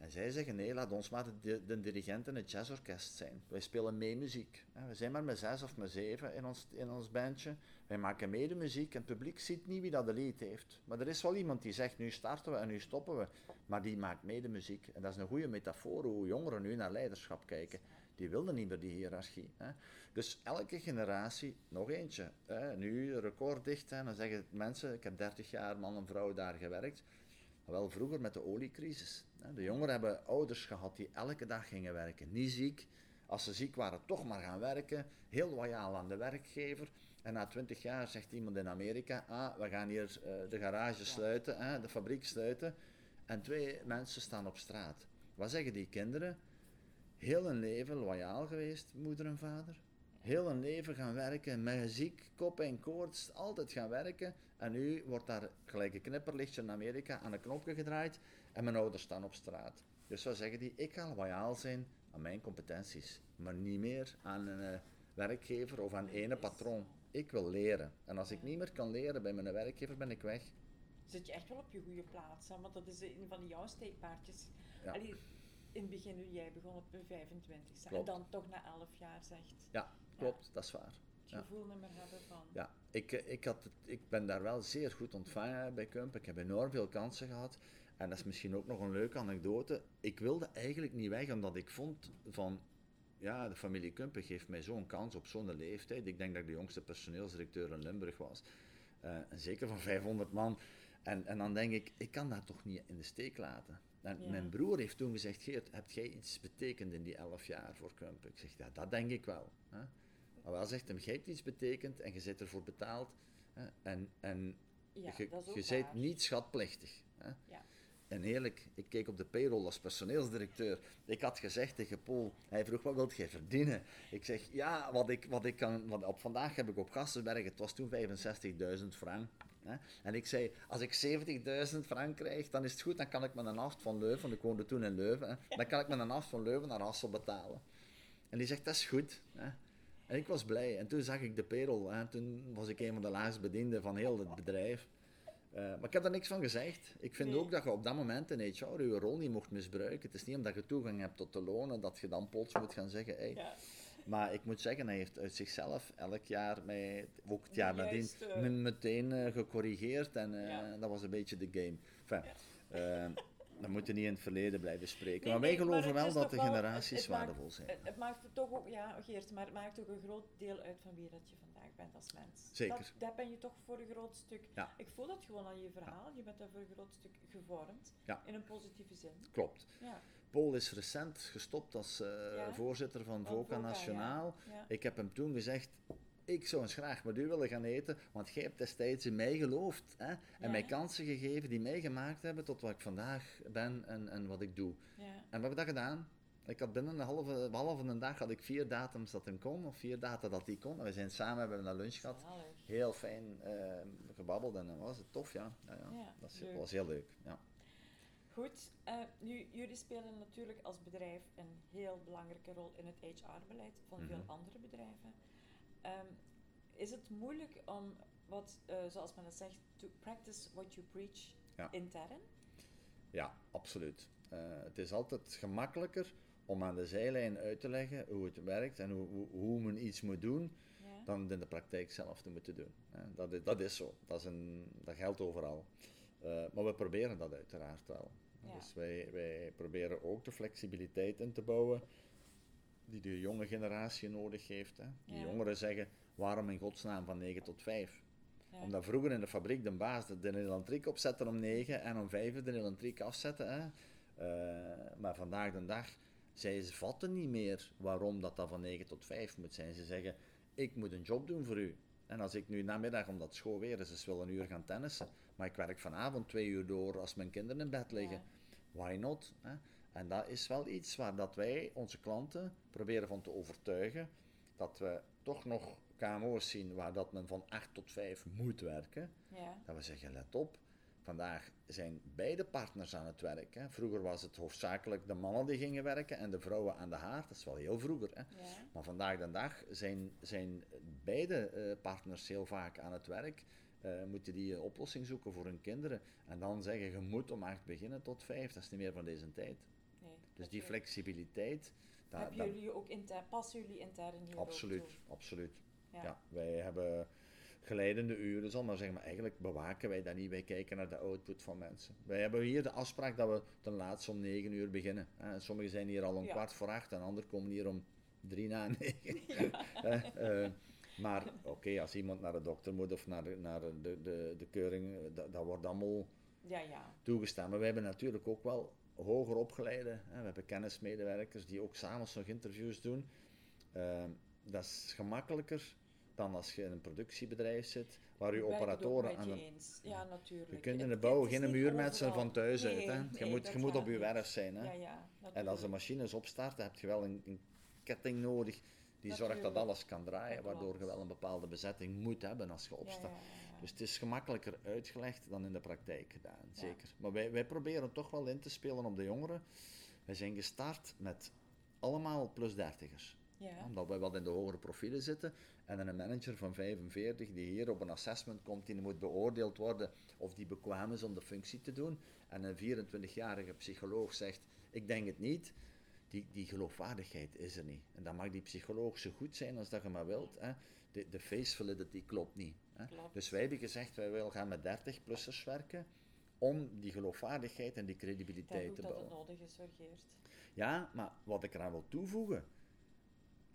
En zij zeggen, nee, laat ons maar de, de dirigent in het jazzorkest zijn. Wij spelen mee muziek. We zijn maar met zes of met zeven in ons, in ons bandje. Wij maken mee de muziek en het publiek ziet niet wie dat de lied heeft. Maar er is wel iemand die zegt, nu starten we en nu stoppen we. Maar die maakt mee de muziek. En dat is een goede metafoor hoe jongeren nu naar leiderschap kijken. Die wilden niet meer die hiërarchie. Dus elke generatie, nog eentje, hè, nu recorddicht, hè, dan zeggen mensen, ik heb 30 jaar man en vrouw daar gewerkt. Wel vroeger met de oliecrisis. De jongeren hebben ouders gehad die elke dag gingen werken. Niet ziek. Als ze ziek waren, toch maar gaan werken. Heel loyaal aan de werkgever. En na twintig jaar zegt iemand in Amerika: Ah, we gaan hier eh, de garage sluiten, hè, de fabriek sluiten. En twee mensen staan op straat. Wat zeggen die kinderen? Heel een leven loyaal geweest, moeder en vader. Heel een leven gaan werken, met ziek, kop en koorts, altijd gaan werken. En nu wordt daar gelijk een knipperlichtje in Amerika aan een knopje gedraaid en mijn ouders staan op straat. Dus wat zeggen die? Ik ga loyaal zijn aan mijn competenties, maar niet meer aan een eh, werkgever of aan ene patroon. Ik wil leren. En als ik niet meer kan leren bij mijn werkgever, ben ik weg. Zit je echt wel op je goede plaats, hè? want dat is een van jouw steekpaardjes. Ja. Allee, in het begin, jij begon op je 25 en dan toch na 11 jaar zegt Ja, klopt, dat is waar. het gevoel niet meer hebben van. Ja, ik, eh, ik, had het, ik ben daar wel zeer goed ontvangen bij Kump. Ik heb enorm veel kansen gehad. En dat is misschien ook nog een leuke anekdote. Ik wilde eigenlijk niet weg, omdat ik vond van... Ja, de familie Kumpen geeft mij zo'n kans op zo'n leeftijd. Ik denk dat ik de jongste personeelsdirecteur in Limburg was. Eh, zeker van 500 man. En, en dan denk ik, ik kan dat toch niet in de steek laten. En Ja. mijn broer heeft toen gezegd, Geert, heb jij iets betekend in die 11 jaar voor Kump? Ik zeg, ja, dat denk ik wel. Hè? Maar wel zegt hem, jij hebt iets betekend en je zit ervoor betaald. Hè? En, en Ja, je, je bent niet schatplichtig. Hè? Ja. En eerlijk, ik keek op de payroll als personeelsdirecteur. Ik had gezegd tegen Paul, hij vroeg wat wilt jij verdienen? Ik zeg, ja, wat ik, wat ik kan, wat op vandaag heb ik op Gastenberg, het was toen 65.000 frank. Hè? En ik zei, als ik 70.000 frank krijg, dan is het goed, dan kan ik met een aft van Leuven, want ik woonde toen in Leuven, hè? dan kan ik met een aft van Leuven naar Hassel betalen. En die zegt, dat is goed. Hè? En ik was blij. En toen zag ik de perel. Hè? Toen was ik een van de laagst bedienden van heel het bedrijf. Uh, maar ik heb daar niks van gezegd. Ik vind Nee. ook dat je op dat moment in HR je rol niet mocht misbruiken. Het is niet omdat je toegang hebt tot de lonen dat je dan plots moet gaan zeggen: hey, Ja. Maar ik moet zeggen, hij heeft uit zichzelf elk jaar, mij, ook het jaar nadien, meteen eh, gecorrigeerd. En eh, Ja. dat was een beetje de game. Enfin, eh, dan moet je niet in het verleden blijven spreken. Nee, maar wij nee, geloven wel dat de wel- generaties het- het maakt- waardevol zijn. Het, het maakt toch ook, ja, Geert, maar het maakt ook een groot deel uit van wie dat je vandaag bent als mens. Zeker. Dat, dat ben je toch voor een groot stuk. Ja. Ik voel dat gewoon aan je verhaal. Je bent daar voor een groot stuk gevormd. Ja. In een positieve zin. Klopt. Ja. Paul is recent gestopt als eh, Ja. voorzitter van VOCA Nationaal. Ja. Ik heb hem toen gezegd, ik zou eens graag met u willen gaan eten, want jij hebt destijds in mij geloofd hè, en mij kansen gegeven die mij gemaakt hebben tot wat ik vandaag ben en, en wat ik doe. Ja. En we hebben dat gedaan. Ik had binnen een halve, behalve een dag had ik vier datums dat hij kon, of vier data dat hij kon. En we zijn samen, hebben een lunch gehad. Heel fijn eh, gebabbeld en dan was het tof, ja. ja, ja. Ja, dat is- was heel leuk. Ja. Goed, eh, nu, jullie spelen natuurlijk als bedrijf een heel belangrijke rol in het HR-beleid van veel Mhm. andere bedrijven. Ehm, is het moeilijk om, wat, eh, zoals men dat zegt, to practice what you preach Ja. intern? Ja, absoluut. Eh, het is altijd gemakkelijker om aan de zijlijn uit te leggen hoe het werkt en hoe, hoe, hoe men iets moet doen, Ja. dan het in de praktijk zelf te moeten doen. Dat, is, dat is zo. Dat, is een, dat geldt overal. Eh, maar we proberen dat uiteraard wel. Ja. Dus wij, wij proberen ook de flexibiliteit in te bouwen die de jonge generatie nodig heeft. Hè. Die Ja. jongeren zeggen, waarom in godsnaam van 9 tot 5? Ja. Omdat vroeger in de fabriek de baas de, de elektriek opzette om 9 en om 5 de elektriek afzetten. Hè. Eh, maar vandaag de dag, zij vatten niet meer waarom dat, dat van 9 tot 5 moet zijn. Ze zeggen, ik moet een job doen voor u. En als ik nu namiddag, omdat school weer is, dus wil een uur gaan tennissen, maar ik werk vanavond twee uur door als mijn kinderen in bed liggen, why not? Hè? En dat is wel iets waar dat wij onze klanten proberen van te overtuigen, dat we toch nog KMO's zien waar dat men van 8 tot 5 moet werken. Ja. Dat we zeggen, let op, vandaag zijn beide partners aan het werk. Hè. Vroeger was het hoofdzakelijk de mannen die gingen werken en de vrouwen aan de haard. Dat is wel heel vroeger. Hè. Ja. Maar vandaag de dag zijn, zijn beide eh, partners heel vaak aan het werk. Eh, moeten die een oplossing zoeken voor hun kinderen. En dan zeggen, je moet om acht beginnen tot vijf. Dat is niet meer van deze tijd. Nee, Dus die flexibiliteit... dat- Hebben dat- jullie ook intern, passen jullie intern hier Absoluut, absoluut. Ja. Ja. wij hebben geleidende uren, zal maar zeggen, maar eigenlijk bewaken wij dat niet. Wij kijken naar de output van mensen. Wij hebben hier de afspraak dat we ten laatste om 9 uur beginnen. En sommigen zijn hier al om Ja. kwart voor acht en anderen komen hier om drie na negen. Eh, maar oké, als iemand naar de dokter moet of naar, de- naar de, de, de keuring, eh, dat, dat wordt allemaal Ja, ja. toegestaan. Maar we hebben natuurlijk ook wel hoger opgeleide. Hè. We hebben kennismedewerkers die ook s'avonds nog interviews doen. Ehm, dat is gemakkelijker dan als je in een productiebedrijf zit, waar je operatoren aan de... eens. Ja, natuurlijk. Je kunt in de bouw geen overal. van thuis uit. Hè. Je nee, moet, je moet op je werf zijn. Hè. Ja, ja. En als de machines opstarten, heb je wel een, een ketting nodig die zorgt dat alles kan draaien, waardoor je wel een bepaalde bezetting moet hebben als je ja. Dus het is gemakkelijker uitgelegd dan in de praktijk gedaan, zeker. Maar wij, wij proberen toch wel in te spelen op de jongeren. Wij zijn gestart met allemaal plus dertigers. Ja. Omdat wij wel in de hogere profielen zitten. En een manager van 45 die hier op een assessment komt, die moet beoordeeld worden of die bekwaam is om de functie te doen. En een 24-jarige psycholoog zegt, ik denk het niet. Die, die geloofwaardigheid is er niet. En dan mag die psycholoog zo goed zijn als dat je maar wilt. Hè. De, de face validity klopt niet. Hè. Klopt. Dus wij hebben gezegd, wij willen gaan met 30-plussers werken om die geloofwaardigheid en die credibiliteit te ook dat het bouwen. nodig is, Geert. Ja, maar wat ik eraan wil toevoegen.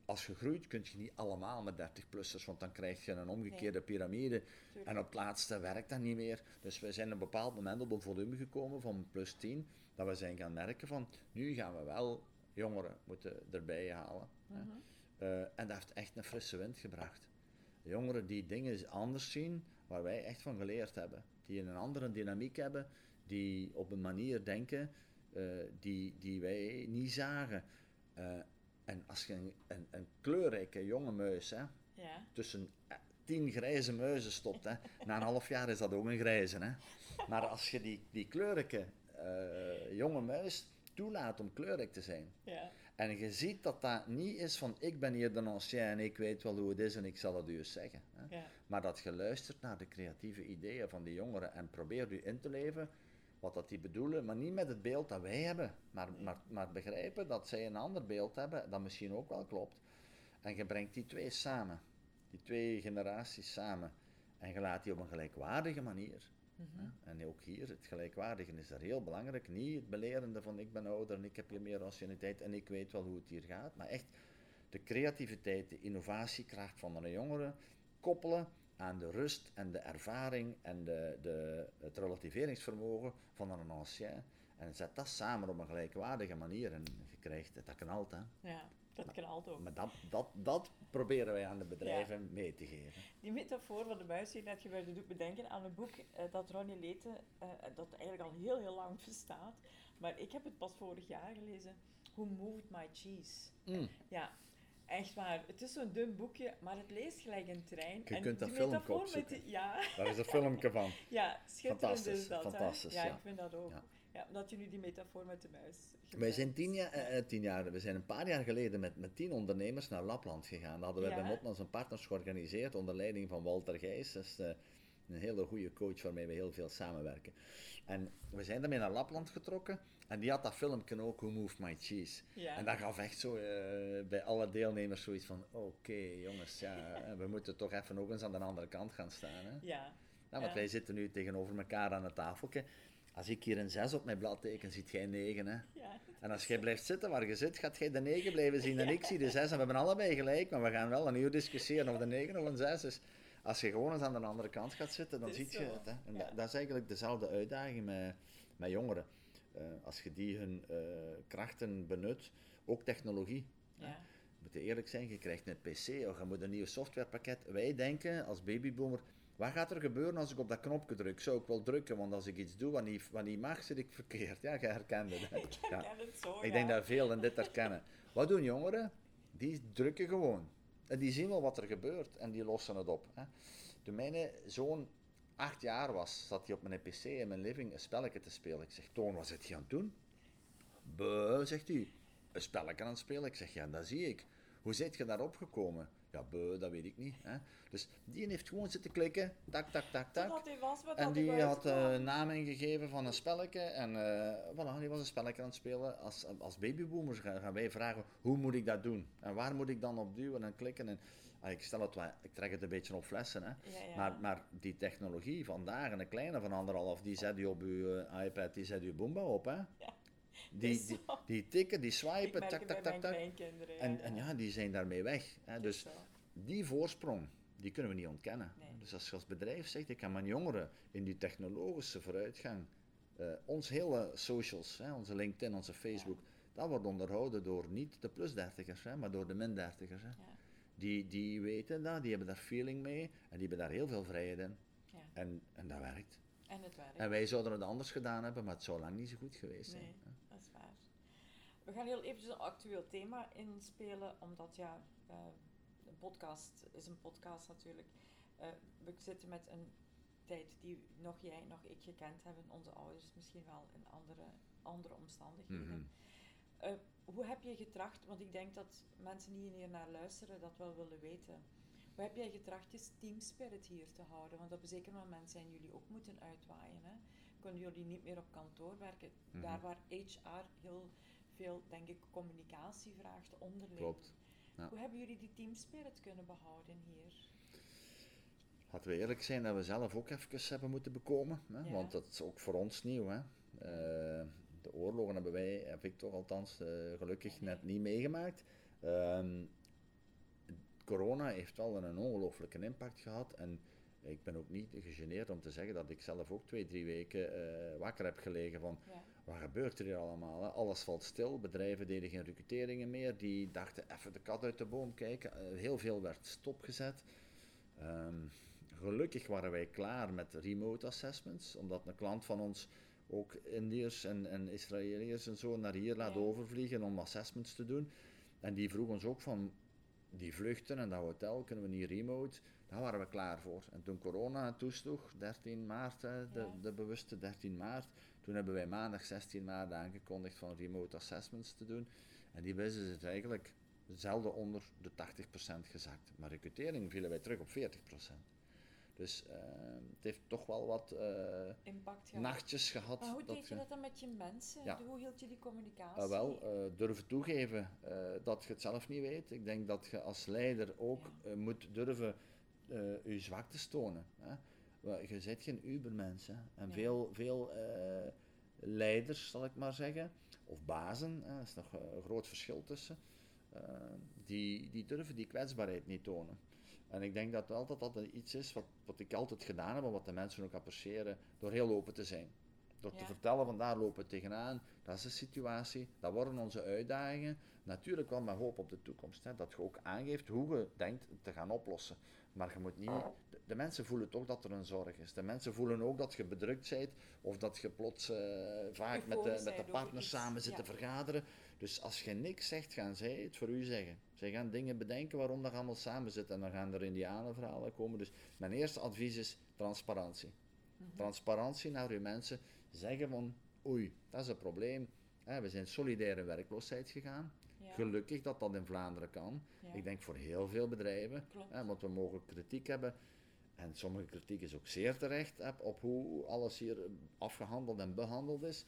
Als je groeit, kun je niet allemaal met 30-plussers, want dan krijg je een omgekeerde piramide. Tuurlijk. En op het laatste werkt dat niet meer. Dus we zijn op een bepaald moment op een volume gekomen van plus 10, dat we zijn gaan merken van, nu gaan we wel jongeren moeten erbij halen. Mhm. Eh, en dat heeft echt een frisse wind gebracht. Jongeren die dingen anders zien, waar wij echt van geleerd hebben. Die een andere dynamiek hebben, die op een manier denken eh, die, die wij niet zagen. Eh, en als je een, een, een kleurrijke jonge muis, hè, Ja. tussen tien grijze muizen stopt, hè, na een half jaar is dat ook een grijze. Hè. Maar als je die, die kleurrijke jonge muis toelaat om kleurrijk te zijn, Ja. en je ziet dat dat niet is van ik ben hier de ancien en ik weet wel hoe het is en ik zal het u eens zeggen. Hè. Ja. Maar dat je luistert naar de creatieve ideeën van die jongeren en probeert u in te leven wat dat die bedoelen, maar niet met het beeld dat wij hebben, maar, maar, maar begrijpen dat zij een ander beeld hebben dat misschien ook wel klopt. En je brengt die twee samen, die twee generaties samen, en je laat die op een gelijkwaardige manier. Mhm. En ook hier, het gelijkwaardige is er heel belangrijk. Niet het belerende van ik ben ouder en ik heb hier meer rationaliteit en ik weet wel hoe het hier gaat, maar echt de creativiteit, de innovatiekracht van een jongere koppelen aan de rust en de ervaring en de, de, het relativeringsvermogen van een ancien. En zet dat samen op een gelijkwaardige manier en je krijgt het, dat knalt. Hè. ja, dat knalt ook. Maar dat, dat, dat proberen wij aan de bedrijven mee te geven. Die metafoor van de muis die net gebruikte doet me denken aan een boek eh, dat Ronnie Leten, eh, dat eigenlijk al heel heel lang bestaat, maar ik heb het pas vorig jaar gelezen, Who Moved My Cheese. Mm. Ja, echt waar. Het is zo'n dun boekje, maar het leest gelijk een trein. Je en kunt dat filmpje met die, ja, Daar is een filmpje van. ja, schitterend Fantastisch, is dat. fantastisch, Ja, ja. ik vind dat ook. Ja. Ja. dat je nu die metafoor met de muis Wij gebruikt. zijn tien jaar, eh, eh, tien jaar, we zijn een paar jaar geleden met, met tien ondernemers naar Lapland gegaan. Dat hadden wij Ja. bij Motmans een partners georganiseerd onder leiding van Walter Gijs. Dat is eh, een hele goede coach waarmee we heel veel samenwerken. En we zijn daarmee naar Lapland getrokken en die had dat filmpje ook, Who Moved My Cheese. Ja. En dat gaf echt zo eh, bij alle deelnemers zoiets van, oké jongens, ja, we moeten toch even ook eens aan de andere kant gaan staan. Hè? Ja, Ja, want Ja. wij zitten nu tegenover elkaar aan het tafeltje. Als ik hier een 6 op mijn blad teken, ziet jij een 9. Hè? ja. En als jij blijft zitten waar je zit, gaat jij de 9 blijven zien en ik zie de 6. En we hebben allebei gelijk, maar we gaan wel een uur discussiëren of de 9 of een 6 is. Als je gewoon eens aan de andere kant gaat zitten, dan Het is zie je het. Hè? En Ja. dat, is eigenlijk dezelfde uitdaging met, met jongeren. Eh, als je die hun eh, krachten benut, ook technologie. ja. We moeten eerlijk zijn, je krijgt een PC of je moet een nieuw softwarepakket. Wij denken als babyboomer, wat gaat er gebeuren als ik op dat knopje druk? Zou ik wel drukken, want als ik iets doe wat niet, wat niet mag, zit ik verkeerd. Ja, het. hè? Ik Ja. herken het zo, Ik ja. denk dat veel in dit herkennen. Wat doen jongeren? Die drukken gewoon. En die zien wel wat er gebeurt en die lossen het op. Hè. Toen mijn zoon acht jaar was, zat hij op mijn pc in mijn living een spelletje te spelen. Ik zeg, Toon, wat zit je aan het doen? Buh, zegt hij. Een spelletje aan het spelen? Ik zeg, ja, dat zie ik. Hoe zit je daarop gekomen? Ja, dat weet ik niet. Hè. Dus die heeft gewoon zitten klikken, tak, tak, tak, tak. Hij was wat En die had een naam ingegeven van een spelletje. En eh voilà, die was een spelletje aan het spelen. Als, als babyboomers gaan, wij vragen, hoe moet ik dat doen? En waar moet ik dan op duwen en klikken? En, ah, ik stel het, wel- ik trek het een beetje op flessen. Hè. Ja, ja. Maar, maar die technologie vandaag, en een kleine van anderhalf, die zet je op je iPad, die zet je Boomba op. Hè. Die, is die, tikken, die swipen, tak, tak, tak, tak. En, en ja, die zijn daarmee weg. Hè. Dus die voorsprong, die kunnen we niet ontkennen. Nee. Dus als je als bedrijf zegt, ik kan mijn jongeren in die technologische vooruitgang, eh, ons hele socials, hè, onze LinkedIn, onze Facebook, dat wordt onderhouden door niet de plusdertigers, hè, maar door de mindertigers. Hè. Ja. Die, die weten dat, die hebben daar feeling mee en die hebben daar heel veel vrijheid in. Ja. En, en dat werkt. En het werkt. En wij zouden het anders gedaan hebben, maar het zou lang niet zo goed geweest zijn. Nee. hè. Dat is waar. We gaan heel eventjes een actueel thema inspelen, omdat ja, eh, een podcast is een podcast natuurlijk. Eh, we zitten met een tijd die nog jij, nog ik gekend hebben, onze ouders misschien wel in andere, andere omstandigheden. Mhm. Eh, hoe heb je getracht, want ik denk dat mensen die hier naar luisteren dat wel willen weten. Hoe heb jij getracht je team spirit hier te houden? Want op een zeker moment zijn jullie ook moeten uitwaaien. Hè? Kunnen jullie niet meer op kantoor werken? Mhm. Daar waar HR heel veel, denk ik, communicatie vraagt onderling. Klopt. Ja. Hoe hebben jullie die team spirit kunnen behouden hier? Laten we eerlijk zijn dat we zelf ook even hebben moeten bekomen. Hè? Ja. Want dat is ook voor ons nieuw. Hè? Eh, de oorlogen hebben wij, heb ik toch althans eh, gelukkig net niet meegemaakt. Ehm, corona heeft wel een ongelooflijke impact gehad. En ik ben ook niet gegeneerd om te zeggen dat ik zelf ook twee, drie weken eh, wakker heb gelegen van Ja. wat gebeurt er hier allemaal? Hè? Alles valt stil, bedrijven deden geen recruteringen meer, die dachten even de kat uit de boom kijken. Eh, heel veel werd stopgezet. Ehm, gelukkig waren wij klaar met remote assessments, omdat een klant van ons ook Indiërs en, en Israëliërs en zo naar hier laat Ja. overvliegen om assessments te doen. En die vroeg ons ook van, die vluchten en dat hotel kunnen we niet remote. Daar waren we klaar voor. En toen corona toesloeg, 13 maart, hè, de, Ja. de bewuste 13 maart, toen hebben wij maandag 16 maart aangekondigd van remote assessments te doen. En die business is eigenlijk zelden onder de 80% gezakt. Maar recrutering vielen wij terug op 40%. Dus eh, het heeft toch wel wat eh, Impact gehad. nachtjes gehad. Maar hoe dat deed je dat dan met je mensen? Ja. Hoe hield je die communicatie? Ah, wel, eh, durven toegeven eh, dat je het zelf niet weet. Ik denk dat je als leider ook Ja. moet durven je zwaktes tonen. Hè. Je bent geen ubermens. Hè. En veel, veel leiders, zal ik maar zeggen, of bazen, hè, er is nog een groot verschil tussen, die, die durven die kwetsbaarheid niet tonen. En ik denk dat wel dat iets is wat, wat ik altijd gedaan heb en wat de mensen ook appreciëren, door heel open te zijn. Door te vertellen van daar lopen we tegenaan, dat is de situatie, dat worden onze uitdagingen. Natuurlijk wel met hoop op de toekomst, hè, dat je ook aangeeft hoe je denkt te gaan oplossen. Maar je moet niet, de, de mensen voelen toch dat er een zorg is. De mensen voelen ook dat je bedrukt bent of dat je plots eh, vaak met de, met de partners samen zit te vergaderen. Dus als je niks zegt, gaan zij het voor u zeggen. Zij gaan dingen bedenken waarom dat allemaal samen zit en dan gaan er indianenverhalen komen. Dus mijn eerste advies is transparantie. Mhm. Transparantie naar uw mensen. Zeggen van, oei, dat is een probleem. We zijn solidair in werkloosheid gegaan. Ja. Gelukkig dat dat in Vlaanderen kan. Ja. Ik denk voor heel veel bedrijven. Klopt. Want we mogen kritiek hebben. En sommige kritiek is ook zeer terecht op hoe alles hier afgehandeld en behandeld is.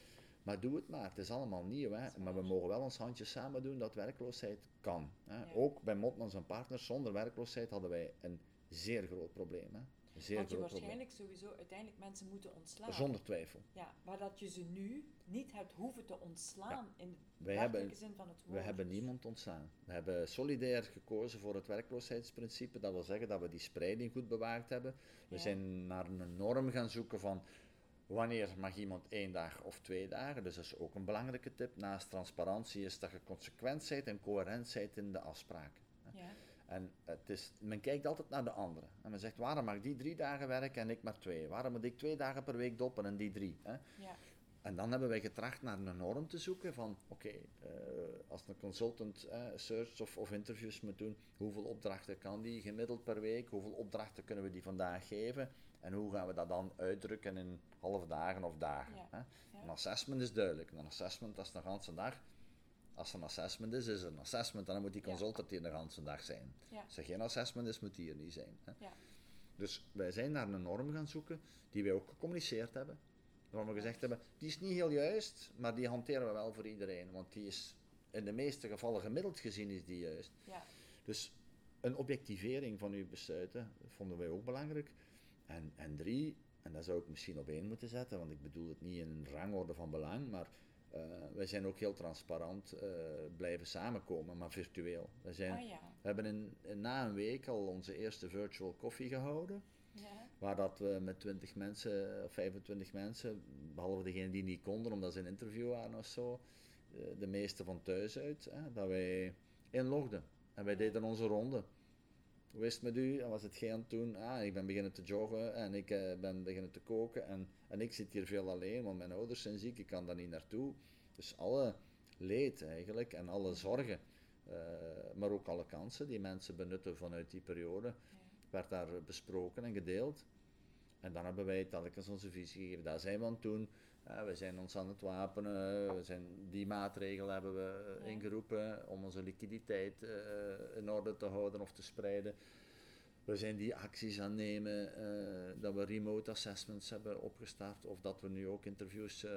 Maar doe het maar, het is allemaal nieuw. Hè. Dat Maar we mogen wel ons handjes samen doen dat werkloosheid kan. Hè. Ja. Ook bij Motmans en Partners, zonder werkloosheid hadden wij een zeer groot probleem. Hè. Een zeer Want je groot probleem. waarschijnlijk sowieso uiteindelijk mensen moeten ontslaan. Zonder twijfel. Ja, maar dat je ze nu niet hebt hoeven te ontslaan in de Wij werkelijke hebben- zin van het woord. We hebben niemand ontslaan. We hebben solidair gekozen voor het werkloosheidsprincipe. Dat wil zeggen dat we die spreiding goed bewaard hebben. We Ja. zijn naar een norm gaan zoeken van wanneer mag iemand één dag of twee dagen. Dus dat is ook een belangrijke tip. Naast transparantie is dat je consequent bent en coherent bent in de afspraken. Ja, En het is, men kijkt altijd naar de andere. En men zegt, waarom mag die drie dagen werken en ik maar twee? Waarom moet ik twee dagen per week doppen en die drie? Hè? ja, En dan hebben wij getracht naar een norm te zoeken van, oké, eh, als een consultant eh, search of, of interviews moet doen, hoeveel opdrachten kan die gemiddeld per week? Hoeveel opdrachten kunnen we die vandaag geven? En hoe gaan we dat dan uitdrukken in halve dagen of dagen? Ja, Hè? ja. Een assessment is duidelijk. Een assessment, dat is een ganse dag. Als er een assessment is, is er een assessment en dan moet die consultant hier de ganse dag zijn. Als er geen assessment is, moet die er niet zijn. Hè? Ja. Dus wij zijn naar een norm gaan zoeken, die wij ook gecommuniceerd hebben. Waarvan we gezegd hebben, die is niet heel juist, maar die hanteren we wel voor iedereen. Want die is in de meeste gevallen gemiddeld gezien is die juist. ja, Dus een objectivering van uw besluiten vonden wij ook belangrijk. En, en drie, en dat zou ik misschien op één moeten zetten, want ik bedoel het niet in een rangorde van belang, maar eh, wij zijn ook heel transparant eh, blijven samenkomen, maar virtueel. We, zijn, ah ja, we hebben in, in- na een week al onze eerste virtual koffie gehouden. ja, Waar dat we met 20 mensen of 25 mensen, behalve degenen die niet konden omdat ze een interview waren of zo, eh, de meeste van thuis uit, hè, dat wij inlogden. En wij deden onze ronde. Hoe is het met u? En was het geen toen? Ah, ik ben beginnen te joggen en ik eh, ben beginnen te koken. En, en ik zit hier veel alleen, want mijn ouders zijn ziek, ik kan daar niet naartoe. Dus alle leed eigenlijk en alle zorgen, eh, maar ook alle kansen die mensen benutten vanuit die periode, werd daar besproken en gedeeld. En dan hebben wij telkens onze visie gegeven. Daar zijn we aan het Eh, we zijn ons aan het wapenen. We zijn, die maatregelen hebben we eh, Ja. ingeroepen om onze liquiditeit eh, in orde te houden of te spreiden. We zijn die acties aan het nemen, eh, dat we remote assessments hebben opgestart, of dat we nu ook interviews eh,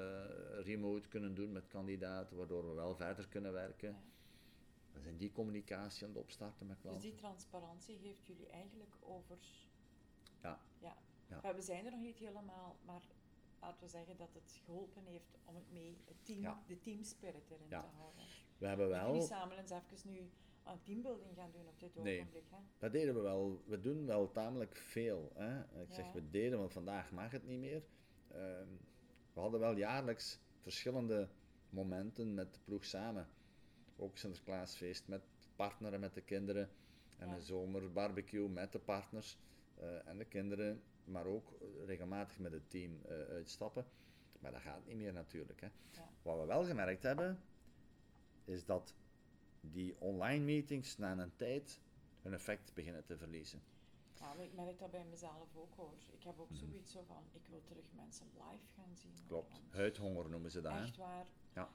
remote kunnen doen met kandidaten, waardoor we wel verder kunnen werken. Ja. We zijn die communicatie aan het opstarten met Dus klanten. die transparantie heeft jullie eigenlijk over... Ja. Ja. Ja. We zijn er nog niet helemaal, maar laten we zeggen dat het geholpen heeft om het mee, het team, Ja. de teamspirit erin Ja. te houden. We hebben wel... jullie samen eens even nu aan teambuilding gaan doen op dit Nee. ogenblik. Hè? Dat deden we wel. We doen wel tamelijk veel. Hè? Ik zeg we deden, want vandaag mag het niet meer. Ehm, we hadden wel jaarlijks verschillende momenten met de ploeg samen. Ook Sinterklaasfeest met partneren, met de kinderen. En een zomerbarbecue met de partners eh, en de kinderen. Maar ook regelmatig met het team eh, uitstappen. Maar dat gaat niet meer natuurlijk. Hè? Ja. Wat we wel gemerkt hebben, is dat die online meetings na een tijd hun effect beginnen te verliezen. Ja, maar ik merk dat bij mezelf ook hoor. Ik heb ook Mhm. zoiets zo van, ik wil terug mensen live gaan zien. Klopt. Huidhonger noemen ze dat. hè? Echt waar. Ja.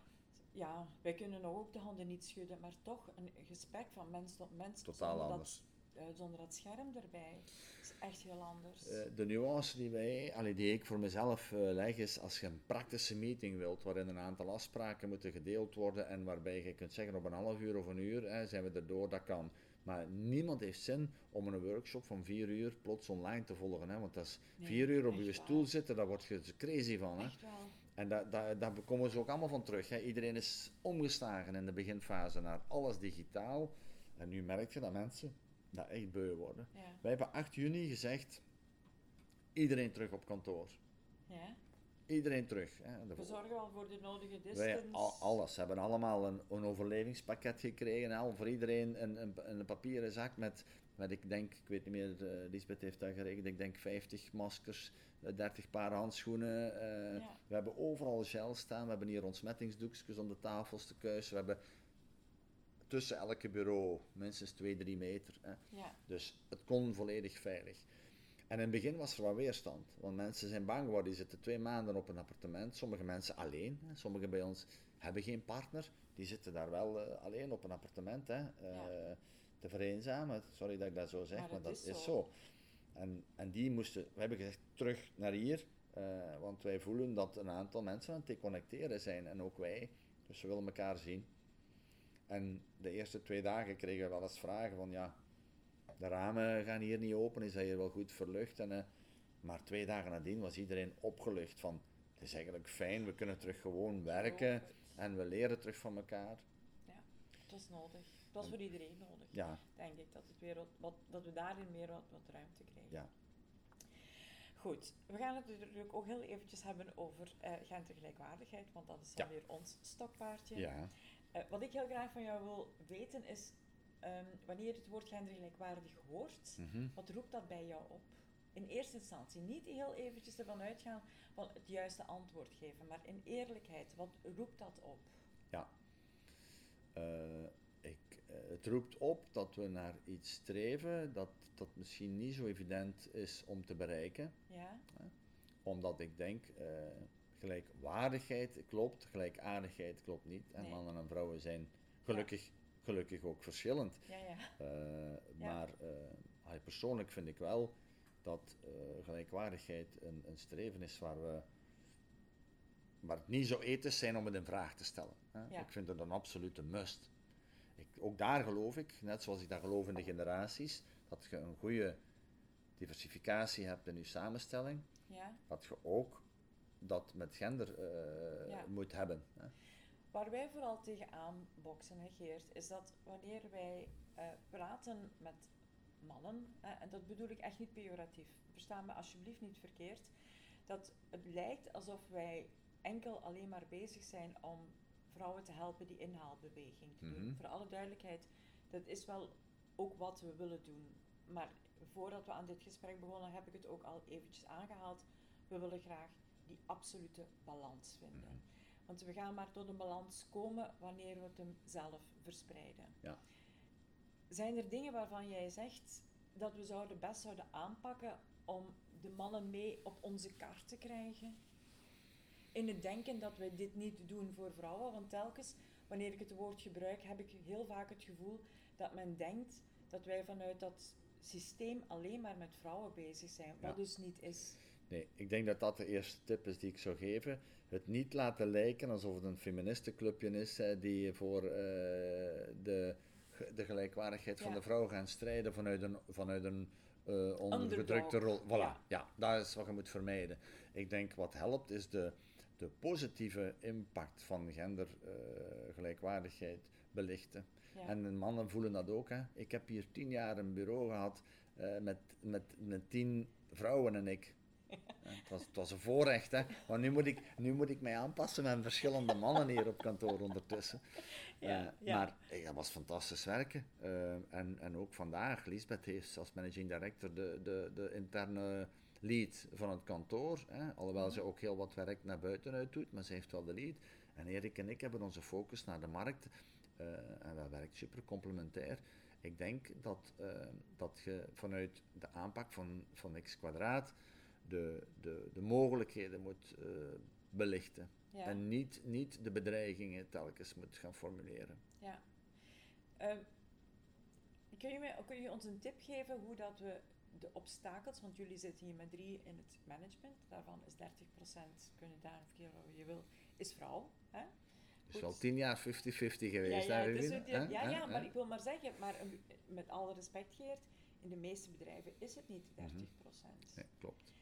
Ja, wij kunnen nog ook de handen niet schudden, maar toch een gesprek van mens tot mens. Totaal anders. Dat, zonder dat scherm erbij. is echt heel anders. Eh, de nuance die, wij, allee, die ik voor mezelf eh, leg is als je een praktische meeting wilt waarin een aantal afspraken moeten gedeeld worden en waarbij je kunt zeggen op een half uur of een uur hè, zijn we erdoor, dat kan. Maar niemand heeft zin om een workshop van vier uur plots online te volgen. Hè, want dat is Nee, vier uur op je waar. stoel zitten, daar word je crazy van. Hè. Echt wel. En daar da, daar komen ze ook allemaal van terug. Hè. Iedereen is omgeslagen in de beginfase naar alles digitaal. En nu merk je dat mensen dat echt beu worden. Ja. Wij hebben 8 juni gezegd, iedereen terug op kantoor. ja. Iedereen terug. Hè. De- We zorgen wel voor de nodige wij, distance. al, alles. Ze hebben allemaal een, een overlevingspakket gekregen. Hè. Voor iedereen een, een, een papieren zak met, met, ik denk, ik weet niet meer, uh, Lisbeth heeft dat geregeld, ik denk 50 maskers, eh, 30 paar handschoenen. eh, Ja. We hebben overal gel staan. We hebben hier ontsmettingsdoekjes om de tafels te kuisen. We hebben tussen elke bureau minstens 2, 3 meter. Hè. Ja. Dus het kon volledig veilig. En in het begin was er wat weerstand, want mensen zijn bang geworden. Die zitten twee maanden op een appartement, sommige mensen alleen. Hè. Sommigen bij ons hebben geen partner, die zitten daar wel eh, alleen op een appartement. Hè. eh, Te vereenzamen, sorry dat ik dat zo zeg, Maar dat is is zo. zo. En, en die moesten, we hebben gezegd, terug naar hier, eh, want wij voelen dat een aantal mensen aan het deconnecteren zijn en ook wij. Dus we willen elkaar zien. En de eerste twee dagen kregen we wel eens vragen van ja, de ramen gaan hier niet open, is dat hier wel goed verlucht? En, eh, maar twee dagen nadien was iedereen opgelucht van het is eigenlijk fijn, we kunnen terug gewoon werken en we leren terug van elkaar. Het was nodig. Het was voor iedereen nodig. Ja, Denk ik dat, het weer wat, wat, dat we daarin meer wat, wat ruimte krijgen. Ja. Goed, we gaan het natuurlijk ook heel eventjes hebben over eh gendergelijkwaardigheid, want dat is dan Ja. weer ons stokpaardje. ja. Eh, wat ik heel graag van jou wil weten is, ehm, wanneer je het woord gendergelijkwaardig hoort, mhm. wat roept dat bij jou op? In eerste instantie, niet heel eventjes ervan uitgaan van het juiste antwoord geven, maar in eerlijkheid, wat roept dat op? Eh, ik, eh, het roept op dat we naar iets streven dat, dat misschien niet zo evident is om te bereiken. Ja? Omdat ik denk, gelijkwaardigheid klopt, gelijkaardigheid klopt niet. En Nee. mannen en vrouwen zijn gelukkig, gelukkig ook verschillend. Ja, ja. Eh. Maar ah, persoonlijk vind ik wel dat eh, gelijkwaardigheid een, een streven is waar we waar het niet zo ethisch zijn om het in vraag te stellen. Hè. Ik vind het een absolute must. Ik, ook daar geloof ik, net zoals ik daar geloof in de generaties, dat je een goede diversificatie hebt in je samenstelling, ja. dat je ook dat met gender Ja. moet hebben. Hè. Waar wij vooral tegenaan boksen, hè, Geert, is dat wanneer wij eh, praten met mannen, hè, en dat bedoel ik echt niet pejoratief, versta me alsjeblieft niet verkeerd, dat het lijkt alsof wij enkel alleen maar bezig zijn om vrouwen te helpen die inhaalbeweging te doen. Mhm. Voor alle duidelijkheid, dat is wel ook wat we willen doen. Maar voordat we aan dit gesprek begonnen, heb ik het ook al eventjes aangehaald. We willen graag die absolute balans vinden. Mhm. Want we gaan maar tot een balans komen wanneer we het hem zelf verspreiden. Ja. Zijn er dingen waarvan jij zegt dat we zouden best zouden aanpakken om de mannen mee op onze kaart te krijgen? In het denken dat we dit niet doen voor vrouwen, want telkens wanneer ik het woord gebruik, heb ik heel vaak het gevoel dat men denkt dat wij vanuit dat systeem alleen maar met vrouwen bezig zijn, wat Ja. dus niet is. Nee, ik denk dat dat de eerste tip is die ik zou geven. Het niet laten lijken alsof het een feministenclubje is eh, die voor eh, de, de gelijkwaardigheid van de vrouw gaan strijden vanuit een, vanuit een eh, ondergedrukte Underdog, rol. Voilà, ja. ja. dat is wat je moet vermijden. Ik denk wat helpt is de, de positieve impact van gendergelijkwaardigheid belichten. Ja. En de mannen voelen dat ook. Hè. Ik heb hier tien jaar een bureau gehad eh, met, met, met tien vrouwen en ik. Het, was, het was een voorrecht, hè. Maar nu moet, ik, nu moet ik mij aanpassen met verschillende mannen hier op kantoor ondertussen. Ja, Eh, ja. Maar eh, dat was fantastisch werken. Eh, en, en ook vandaag, Lisbeth heeft als managing director de, de, de interne lead van het kantoor. Hè. Alhoewel ze ook heel wat werk naar buiten uit doet, maar ze heeft wel de lead. En Erik en ik hebben onze focus naar de markt. eh, en dat werkt super complementair. ik denk dat, eh, dat je vanuit de aanpak van, van x kwadraat de, de, de mogelijkheden moet eh, belichten. Ja. En niet, niet de bedreigingen telkens moet gaan formuleren. Ja. Ehm, kun, je mij, kun je ons een tip geven hoe dat we de obstakels, want jullie zitten hier met drie in het management, daarvan is 30% kunnen daar of keer wat je wil, is vrouw. Hè? Het is al tien jaar 50-50 geweest. ja, die- ja, ja, Hè? maar ik wil maar zeggen, maar een- met alle respect Geert, in de meeste bedrijven is het niet 30%. Nee, klopt.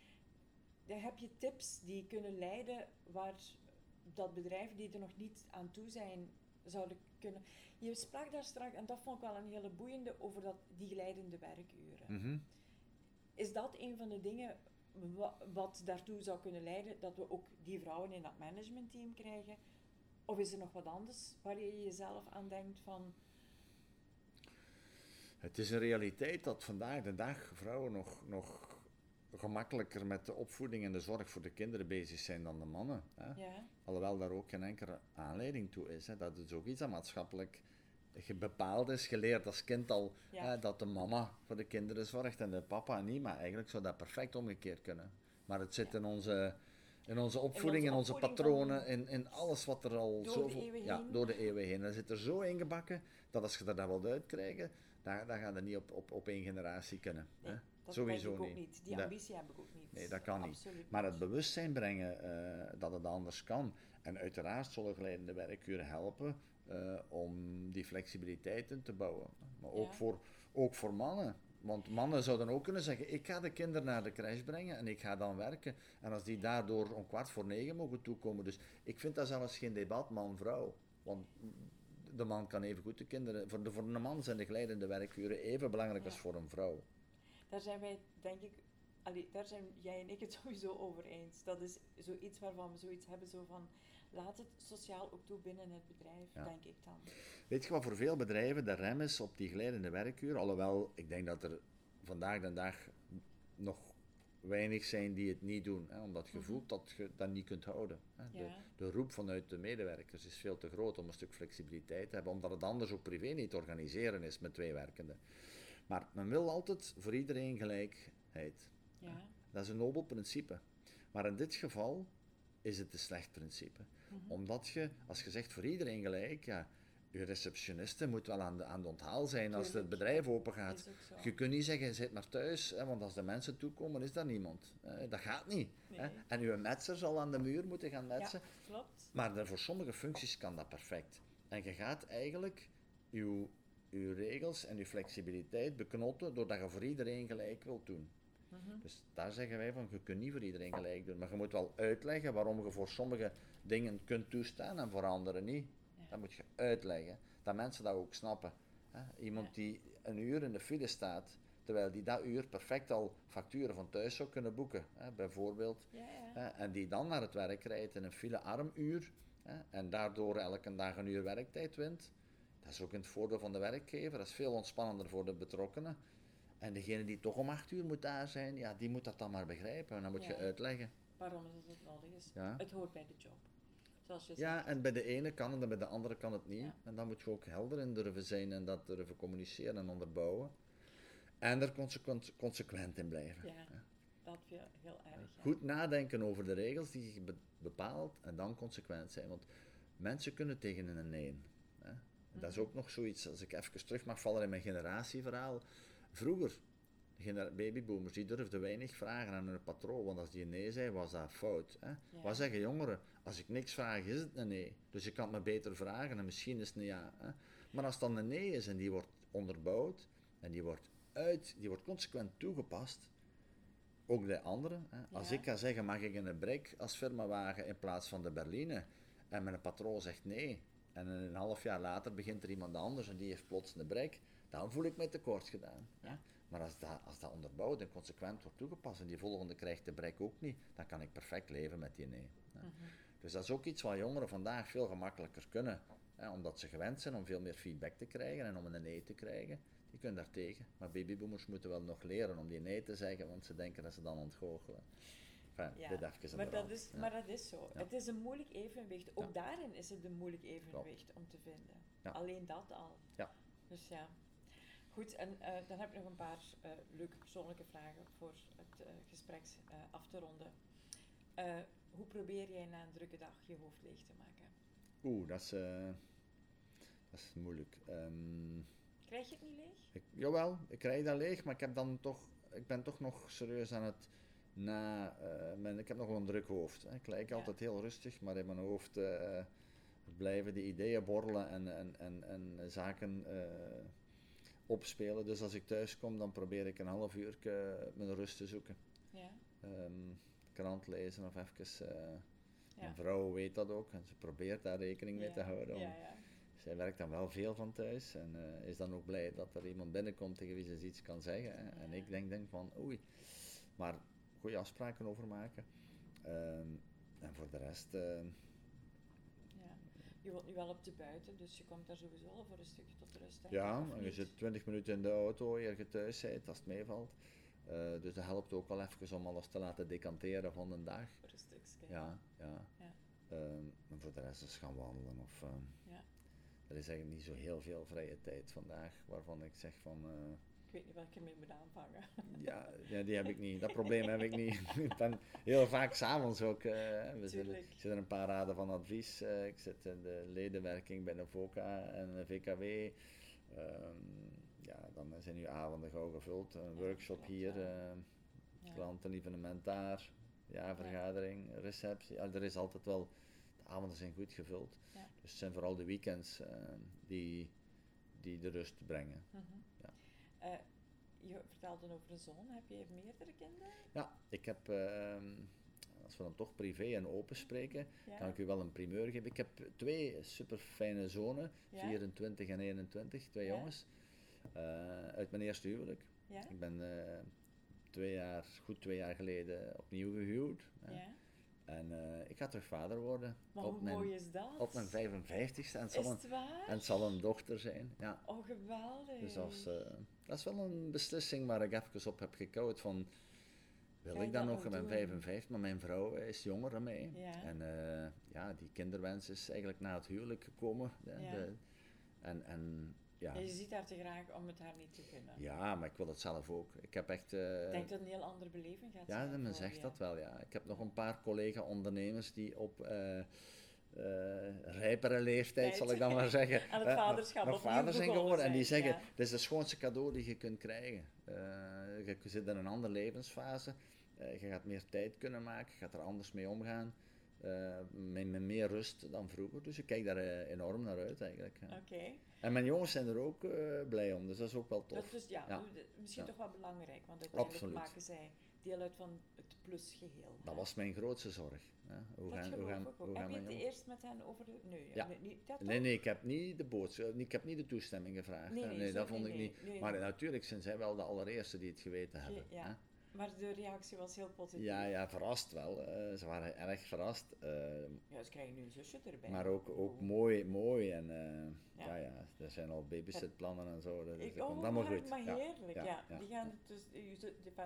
Dan heb je tips die kunnen leiden waar dat bedrijven die er nog niet aan toe zijn, zouden kunnen. Je sprak daar straks, en dat vond ik wel een hele boeiende, over dat, die glijdende werkuren. Mhm. Is dat een van de dingen wa- wat daartoe zou kunnen leiden dat we ook die vrouwen in dat managementteam krijgen? Of is er nog wat anders waar je jezelf aan denkt van, Het is een realiteit dat vandaag de dag vrouwen nog, nog gemakkelijker met de opvoeding en de zorg voor de kinderen bezig zijn dan de mannen. Hè? ja, Alhoewel daar ook geen enkele aanleiding toe is. Hè? Dat is ook iets dat maatschappelijk bepaald is, geleerd als kind al, Ja. hè, dat de mama voor de kinderen zorgt en de papa niet. Maar eigenlijk zou dat perfect omgekeerd kunnen. Maar het zit Ja. in onze, in onze opvoeding, in onze, opvoeding patronen, in, in alles wat er al Door de zoveel... eeuwen ja, heen. door de eeuwen heen. Dat zit er zo ingebakken dat als je er dat wilt uitkrijgen, dan, dan gaat het niet op, op, op één generatie kunnen. nee, hè. Dat Sowieso ik ook niet. Die Dat- ambitie heb ik ook niet. Nee, dat kan niet. Absoluut Maar het bewustzijn brengen eh, dat het anders kan. En uiteraard zullen geleidende werkuren helpen eh, om die flexibiliteit in te bouwen. Maar ook, Ja. voor, ook voor mannen. Want mannen zouden ook kunnen zeggen: Ik ga de kinderen naar de crash brengen en ik ga dan werken. En als die daardoor om kwart voor negen mogen toekomen. Dus ik vind dat zelfs geen debat man-vrouw. Want de man kan even goed de kinderen. Voor de, voor een man zijn de geleidende werkuren even belangrijk Ja. als voor een vrouw. Daar zijn wij, denk ik, allee, daar zijn jij en ik het sowieso over eens. Dat is zoiets waarvan we zoiets hebben, zo van, laat het sociaal ook toe binnen het bedrijf, Ja. denk ik dan. Weet je wat voor veel bedrijven de rem is op die glijdende werkuur? Alhoewel, ik denk dat er vandaag de dag nog weinig zijn die het niet doen. Hè, omdat je Mhm. voelt dat je dat niet kunt houden. Hè. De, de roep vanuit de medewerkers is veel te groot om een stuk flexibiliteit te hebben. Omdat het anders ook privé niet te organiseren is met twee werkenden. Maar men wil altijd voor iedereen gelijkheid. Ja. Dat is een nobel principe. Maar in dit geval is het een slecht principe. Mhm. Omdat je, als je zegt voor iedereen gelijk, ja, je receptioniste moet wel aan de, aan de onthaal zijn als het bedrijf open gaat. Je kunt niet zeggen, zit maar thuis, hè, want als de mensen toekomen, is daar niemand. hè. dat gaat niet. Hè. En uw metser zal aan de muur moeten gaan metsen. Ja, klopt. Maar voor sommige functies kan dat perfect. En je gaat eigenlijk uw, uw regels en uw flexibiliteit beknotten doordat je voor iedereen gelijk wilt doen. Mhm. Dus daar zeggen wij van, je kunt niet voor iedereen gelijk doen. Maar je moet wel uitleggen waarom je voor sommige dingen kunt toestaan en voor andere niet. Ja. Dat moet je uitleggen. Dat mensen dat ook snappen. Iemand Ja. die een uur in de file staat, terwijl die dat uur perfect al facturen van thuis zou kunnen boeken. Bijvoorbeeld. Ja? En die dan naar het werk rijdt in een filearm uur. En daardoor elke dag een uur werktijd wint. Dat is ook in het voordeel van de werkgever. Dat is veel ontspannender voor de betrokkenen. En degene die toch om acht uur moet daar zijn, ja, die moet dat dan maar begrijpen. En dan moet je uitleggen. Waarom is het nodig is. Ja. Het hoort bij de job. Zoals je zegt. Ja, en bij de ene kan het en bij de andere kan het niet. Ja. En dan moet je ook helder in durven zijn en dat durven communiceren en onderbouwen. En er consequent, consequent in blijven. Ja, dat vind ik heel erg. Goed nadenken over de regels die je be- bepaalt en dan consequent zijn. Want mensen kunnen tegen een nee. Dat is ook nog zoiets, als ik even terug mag vallen in mijn generatieverhaal. Vroeger, babyboomers, die durfden weinig vragen aan hun patroon, want als die nee zei, was dat fout. Hè. Ja. Wat zeggen jongeren? Als ik niks vraag, is het een nee. Dus je kan het me beter vragen en misschien is het een ja. Hè. Maar als het dan een nee is en die wordt onderbouwd en die wordt, uit, die wordt consequent toegepast, ook de anderen. Hè. Als Ja. ik ga zeggen, mag ik een brek als firma wagen in plaats van de berline? En mijn patroon zegt nee. En een half jaar later begint er iemand anders en die heeft plots een brek. Dan voel ik mij tekort gedaan. Ja. Maar als dat, als dat onderbouwd en consequent wordt toegepast en die volgende krijgt de brek ook niet, dan kan ik perfect leven met die nee. Mhm. Dus dat is ook iets wat jongeren vandaag veel gemakkelijker kunnen. Hè, omdat ze gewend zijn om veel meer feedback te krijgen en om een nee te krijgen. Die kunnen daar tegen. Maar babyboomers moeten wel nog leren om die nee te zeggen, want ze denken dat ze dan ontgoochelen. Enfin, Ja, even Maar dat, is, Ja. maar dat is zo. Ja. Het is een moeilijk evenwicht. Ook daarin is het een moeilijk evenwicht om te vinden. Alleen dat al. Ja. Dus ja. Goed, en eh, dan heb ik nog een paar eh, leuke persoonlijke vragen voor het eh, gesprek af te ronden. Hoe probeer jij na een drukke dag je hoofd leeg te maken? Oeh, dat is, dat is moeilijk. Ehm, Krijg je het niet leeg? ik, jawel, ik krijg dat leeg, maar ik, heb dan toch, ik ben toch nog serieus aan het na... eh, mijn, ik heb nog wel een druk hoofd. Hè. Ik lijk Ja. altijd heel rustig, maar in mijn hoofd eh, blijven de ideeën borrelen en, en, en, en zaken eh, opspelen. Dus als ik thuis kom, dan probeer ik een half uur mijn rust te zoeken. Ja. Ehm, krant lezen of even... Ja. Mijn vrouw weet dat ook en ze probeert daar rekening mee te houden. om- Ja, ja. Zij werkt dan wel veel van thuis en is dan ook blij dat er iemand binnenkomt tegen wie ze iets kan zeggen. En ik denk, denk van oei, maar goede afspraken over maken. Ehm, en voor de rest, eh, ja. Je woont nu wel op de buiten, dus je komt daar sowieso al voor een stukje tot rust. ja, en je zit 20 minuten in de auto eer je thuis bent, als het meevalt. Eh, dus dat helpt ook wel even om alles te laten decanteren van de dag. Voor een stukje. Ja, ja. Ja. Ehm, en voor de rest is gaan wandelen of... ehm, Ja. Er is eigenlijk niet zo heel veel vrije tijd vandaag waarvan ik zeg van... eh, weet niet welke mee moet aanvangen. Ja, ja, die heb ik niet. Dat probleem heb ik niet. ik ben heel vaak s'avonds ook. eh, we zitten, een paar raden van advies. eh, ik zit in de ledenwerking bij de VOCA en de VKW. Ehm, ja, dan zijn nu avonden gauw gevuld. Een workshop klopt, hier, ja. eh, Ja. klantenevenement daar, jaarvergadering, receptie. Ja, er is altijd wel, de avonden zijn goed gevuld. Dus het zijn vooral de weekends die, die de rust brengen. Mhm. Eh, je vertelde over een zoon. Heb je meerdere kinderen? Ja, ik heb, ehm, als we dan toch privé en open spreken, Ja. kan ik u wel een primeur geven. Ik heb twee super fijne zonen, Ja? 24 en 21, twee Ja. jongens, eh, uit mijn eerste huwelijk. Ja? Ik ben eh, twee jaar, goed twee jaar geleden opnieuw gehuwd. Ja? En eh, ik ga terug vader worden. Maar op, hoe mijn, mooi is dat? op mijn 55ste. En het, zal een, het waar? en het zal een dochter zijn. Ja. Oh, geweldig. Dus dat is, eh, dat is wel een beslissing waar ik even op heb gekouwd van... Wil ik dat nog? ben doen? 55, maar mijn vrouw is jonger dan mij. Ja. En eh, ja, die kinderwens is eigenlijk na het huwelijk gekomen. Ja. de- en, en ja. Ja, je ziet haar te graag om het haar niet te gunnen. ja, maar ik wil het zelf ook. Ik heb echt... eh, Ik denk dat het een heel andere beleving gaat ja, zijn. men voor zegt je. dat wel, ja. Ik heb nog een paar collega-ondernemers die op eh, eh, rijpere leeftijd, zal ik dan maar zeggen, Aan het nog- vaderschap nog, vader zijn geworden. En die zeggen, ja. dit is het schoonste cadeau die je kunt krijgen. Je zit in een andere levensfase, je gaat meer tijd kunnen maken, je gaat er anders mee omgaan, eh, met, met meer rust dan vroeger. Dus ik kijk daar eh, enorm naar uit eigenlijk. ja. Oké. En mijn jongens zijn er ook eh, blij om, dus dat is ook wel tof. Dat is ja, misschien Ja. toch wel belangrijk, want uiteindelijk Absoluut. maken zij deel uit van het plusgeheel. Dat hè. was mijn grootste zorg. hè. Hoe Dat gaan, hoe geloof gaan, ik ook. hoe Heb gaan je het eerst met hen over de... Nee, Ja. nee, dat Nee, nee, ik heb niet de boodschap, ik heb niet de toestemming gevraagd. Nee, dat vond ik niet. maar natuurlijk zijn zij wel de allereerste die het geweten Ge- hebben. ja. hè. Maar de reactie was heel positief. Ja, ja, verrast wel. eh, ze waren erg verrast. eh, Ja, ze krijgen nu een zusje erbij. maar ook, ook Oeh. mooi, mooi. En eh, Ja. ja. Er zijn al babysitplannen en zo. Dus Ik, dat komt oh, allemaal maar, goed. maar heerlijk, ja. ja, ja, Die gaan dus,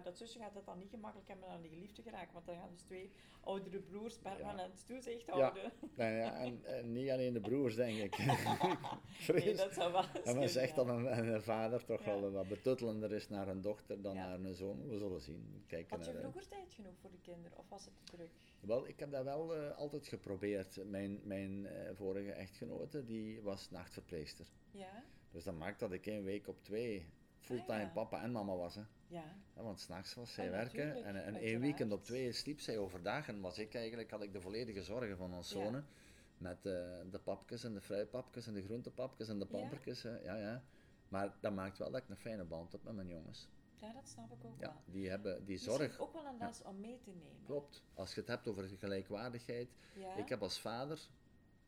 dat zusje gaat het dan niet gemakkelijk hebben aan die geliefde geraken, want dan gaan dus twee oudere broers permanent toezicht Ja. houden. Nou ja, en, en niet alleen de broers, denk ik. vrees. Nee, dat zou wel en men zegt dat een, een vader toch wel wat betuttelender is naar een dochter dan naar een zoon. We zullen zien. Kijken Had je vroeger tijd genoeg voor de kinderen, of was het te druk? Wel, ik heb dat wel eh, altijd geprobeerd. Mijn, mijn eh, vorige echtgenote, die was nachtverpleegster. Ja? Dus dat maakt dat ik één week op twee fulltime Ah, ja. papa en mama was. Hè. Ja. Ja, want s'nachts was zij Ah, werken natuurlijk, en, en één weekend op twee sliep zij overdag. En was ik eigenlijk, had ik de volledige zorgen van ons Ja. zonen. Met eh, de papjes en de fruitpapjes en de groentepapjes en de Ja. pampertjes. hè. Ja, ja. Maar dat maakt wel dat ik een fijne band heb met mijn jongens. Ja, dat snap ik ook Ja, wel. die hebben die Misschien zorg. ook wel een les om mee te nemen. Klopt. Als je het hebt over gelijkwaardigheid. Ja? Ik heb als vader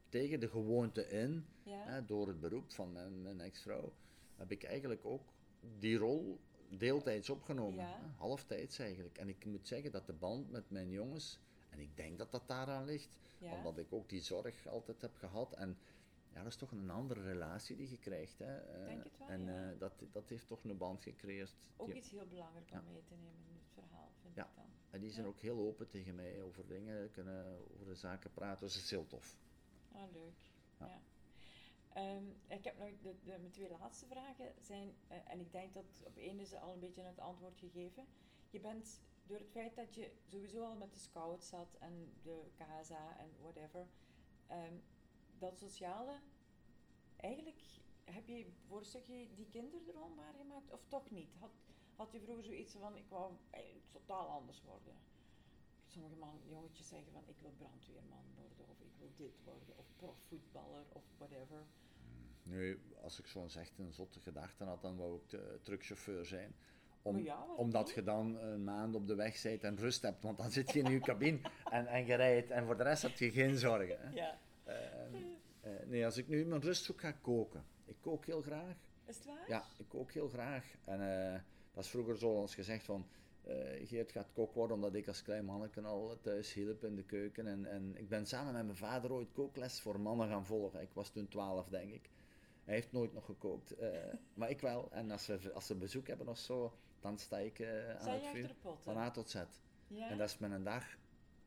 tegen de gewoonte in, hè, door het beroep van mijn, mijn ex-vrouw, heb ik eigenlijk ook die rol deeltijds opgenomen. Hè, halftijds eigenlijk. En ik moet zeggen dat de band met mijn jongens, en ik denk dat dat daaraan ligt, omdat ik ook die zorg altijd heb gehad. En ja, dat is toch een andere relatie die je krijgt. Hè. eh, Denk het wel, en ja. eh, dat, dat heeft toch een band gecreëerd. Ook die- iets heel belangrijk om mee te nemen in het verhaal, vind Ja. ik dan. en die zijn ook heel open tegen mij over dingen, kunnen over de zaken praten. Dus het is heel tof. Ah, leuk. Ja. Ja. Ehm, ik heb nog de, de, mijn twee laatste vragen zijn, eh, en ik denk dat op één is al een beetje het antwoord gegeven. Je bent door het feit dat je sowieso al met de scouts zat en de KSA en whatever, ehm, dat sociale, eigenlijk heb je voor een stukje die kinderdroom waargemaakt of toch niet? Had, had je vroeger zoiets van, ik wou eigenlijk totaal anders worden? Sommige man, jongetjes zeggen van, ik wil brandweerman worden, of ik wil dit worden, of profvoetballer, of whatever. Nu, als ik zo'n echt een zotte gedachte had, dan wou ik de truckchauffeur zijn. Om, ja, omdat je dan een maand op de weg bent en rust hebt, want dan zit je in je cabine en, en je rijdt en voor de rest heb je geen zorgen. Hè. Ja. Ehm, eh, nee, als ik nu mijn rust zoek, ga ik koken. Ik kook heel graag. Is het waar? Ja, ik kook heel graag. En eh, dat is vroeger zo ons gezegd van, uh, Geert gaat kok worden omdat ik als klein manneke al thuis hielp in de keuken. En, en ik ben samen met mijn vader ooit kookles voor mannen gaan volgen. Ik was toen 12, denk ik. Hij heeft nooit nog gekookt, maar ik wel. En als ze, als ze bezoek hebben of zo, dan sta ik aan het vuur. Van A tot Z. Ja. En dat is mijn dag,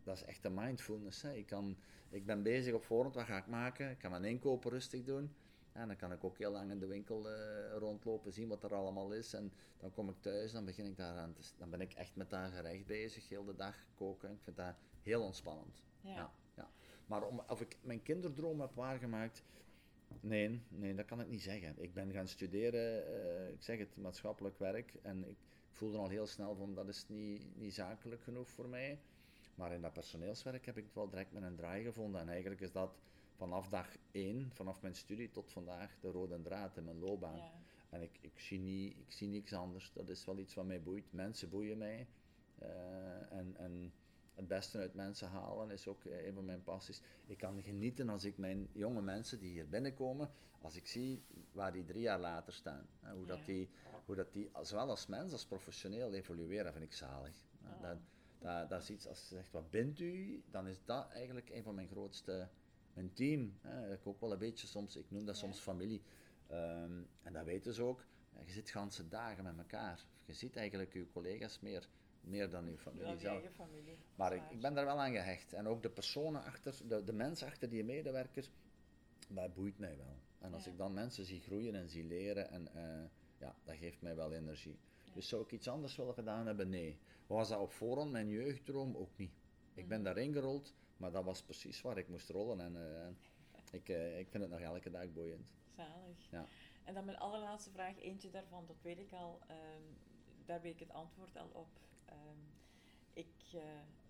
dat is echt een mindfulness. Hè. Ik, kan, ik ben bezig op voorhand, wat ga ik maken? Ik kan mijn inkopen rustig doen. En dan kan ik ook heel lang in de winkel uh, rondlopen, zien wat er allemaal is. En dan kom ik thuis, dan begin ik daar aan te, dan ben ik echt met dat gerecht bezig, heel de dag koken. Ik vind dat heel ontspannend. Ja. ja, ja. Maar om, of ik mijn kinderdroom heb waargemaakt, nee, nee, dat kan ik niet zeggen. Ik ben gaan studeren, uh, ik zeg het, maatschappelijk werk. En ik voelde al heel snel van, dat is niet, niet zakelijk genoeg voor mij. Maar in dat personeelswerk heb ik het wel direct met een draai gevonden. En eigenlijk is dat vanaf dag één, vanaf mijn studie tot vandaag, de rode draad in mijn loopbaan. Ja. En ik, ik, zie niet, ik zie niks anders. Dat is wel iets wat mij boeit. Mensen boeien mij. Uh, en, en het beste uit mensen halen is ook een van mijn passies. Ik kan genieten als ik mijn jonge mensen die hier binnenkomen, als ik zie waar die drie jaar later staan. Hè, hoe, dat die, hoe dat die, zowel als mens als professioneel evolueren, vind ik zalig. Ah. Dat, dat, dat is iets, als je zegt, wat bent u? Dan is dat eigenlijk een van mijn grootste mijn team. Hè, ik ook wel een beetje soms, ik noem dat soms familie. Ehm, en dat weten ze ook. Ja, Je zit ganse dagen met elkaar. Je ziet eigenlijk je collega's meer, meer dan je familie Dan zelf. familie. Maar ik, ben daar wel aan gehecht. En ook de personen achter, de, de mens achter die medewerker, dat boeit mij wel. En als Ja. ik dan mensen zie groeien en zie leren, en, eh, ja, dat geeft mij wel energie. Dus zou ik iets anders willen gedaan hebben? Nee. Was dat op voorhand mijn jeugddroom? Ook niet. Ik ben Mhm. daarin gerold, maar dat was precies waar ik moest rollen. En eh, ik, eh, ik vind het nog elke dag boeiend. Zalig. Ja. En dan mijn allerlaatste vraag, eentje daarvan, dat weet ik al, ehm, daar weet ik het antwoord al op. Ehm, ik, eh,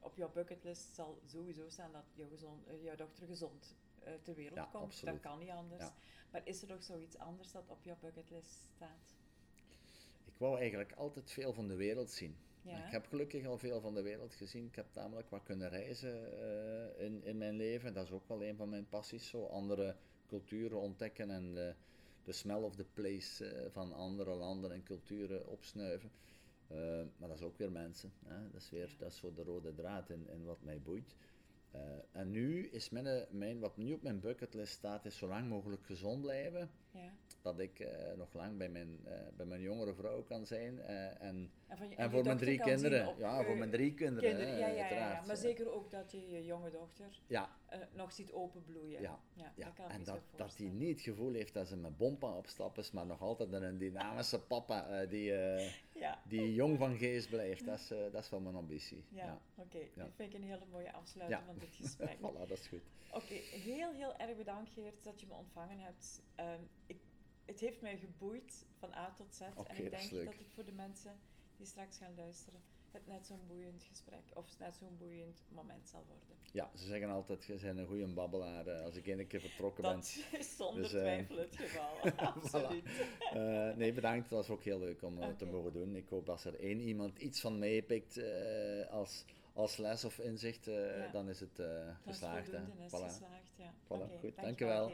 op jouw bucketlist zal sowieso staan dat jouw, gezond, jouw dochter gezond ter wereld Ja, komt. absoluut. Dat kan niet anders. Ja. Maar is er nog zoiets anders dat op jouw bucketlist staat? Ik wou eigenlijk altijd veel van de wereld zien. Ja. Ik heb gelukkig al veel van de wereld gezien. Ik heb namelijk wat kunnen reizen eh, in, in mijn leven. Dat is ook wel een van mijn passies. Zo andere culturen ontdekken en de, de smell of the place eh, van andere landen en culturen opsnuiven. Eh, maar dat is ook weer mensen. Hè? Dat is weer Ja. dat is zo de rode draad in, in wat mij boeit. En nu is mijn, mijn, wat nu op mijn bucketlist staat, is zo lang mogelijk gezond blijven. ja. Dat ik eh, nog lang bij mijn, eh, bij mijn jongere vrouw kan zijn. eh, en En, je, voor mijn drie kinderen. Ja, voor mijn drie kinderen. Ja, ja, ja, maar zeker ook dat je je jonge dochter Ja, nog ziet openbloeien. Ja, ja, dat kan en dat, dat hij voorstellen. niet het gevoel heeft dat ze met bompa op stap is, maar nog altijd een dynamische papa die, die jong van geest blijft. Dat is, dat is wel mijn ambitie. ja, oké. Ja. Dat vind ik een hele mooie afsluiting van dit gesprek. voilà, dat is goed. Oké, heel, heel erg bedankt Geert dat je me ontvangen hebt. Ehm, ik, het heeft mij geboeid van A tot Z. En ik dat denk leuk. dat het voor de mensen die straks gaan luisteren, het net zo'n boeiend gesprek of net zo'n boeiend moment zal worden. Ja, ze zeggen altijd, je bent een goede babbelaar eh, als ik één keer vertrokken ben. Dat is zonder Dus, eh, twijfel het geval. Absoluut. Eh, nee, bedankt. Dat was ook heel leuk om te mogen doen. Ik hoop als er één iemand iets van meepikt eh als, als les of inzicht, Ja. dan is het Dat geslaagd. hè. Voilà. geslaagd, ja. Voilà, goed. dankjewel.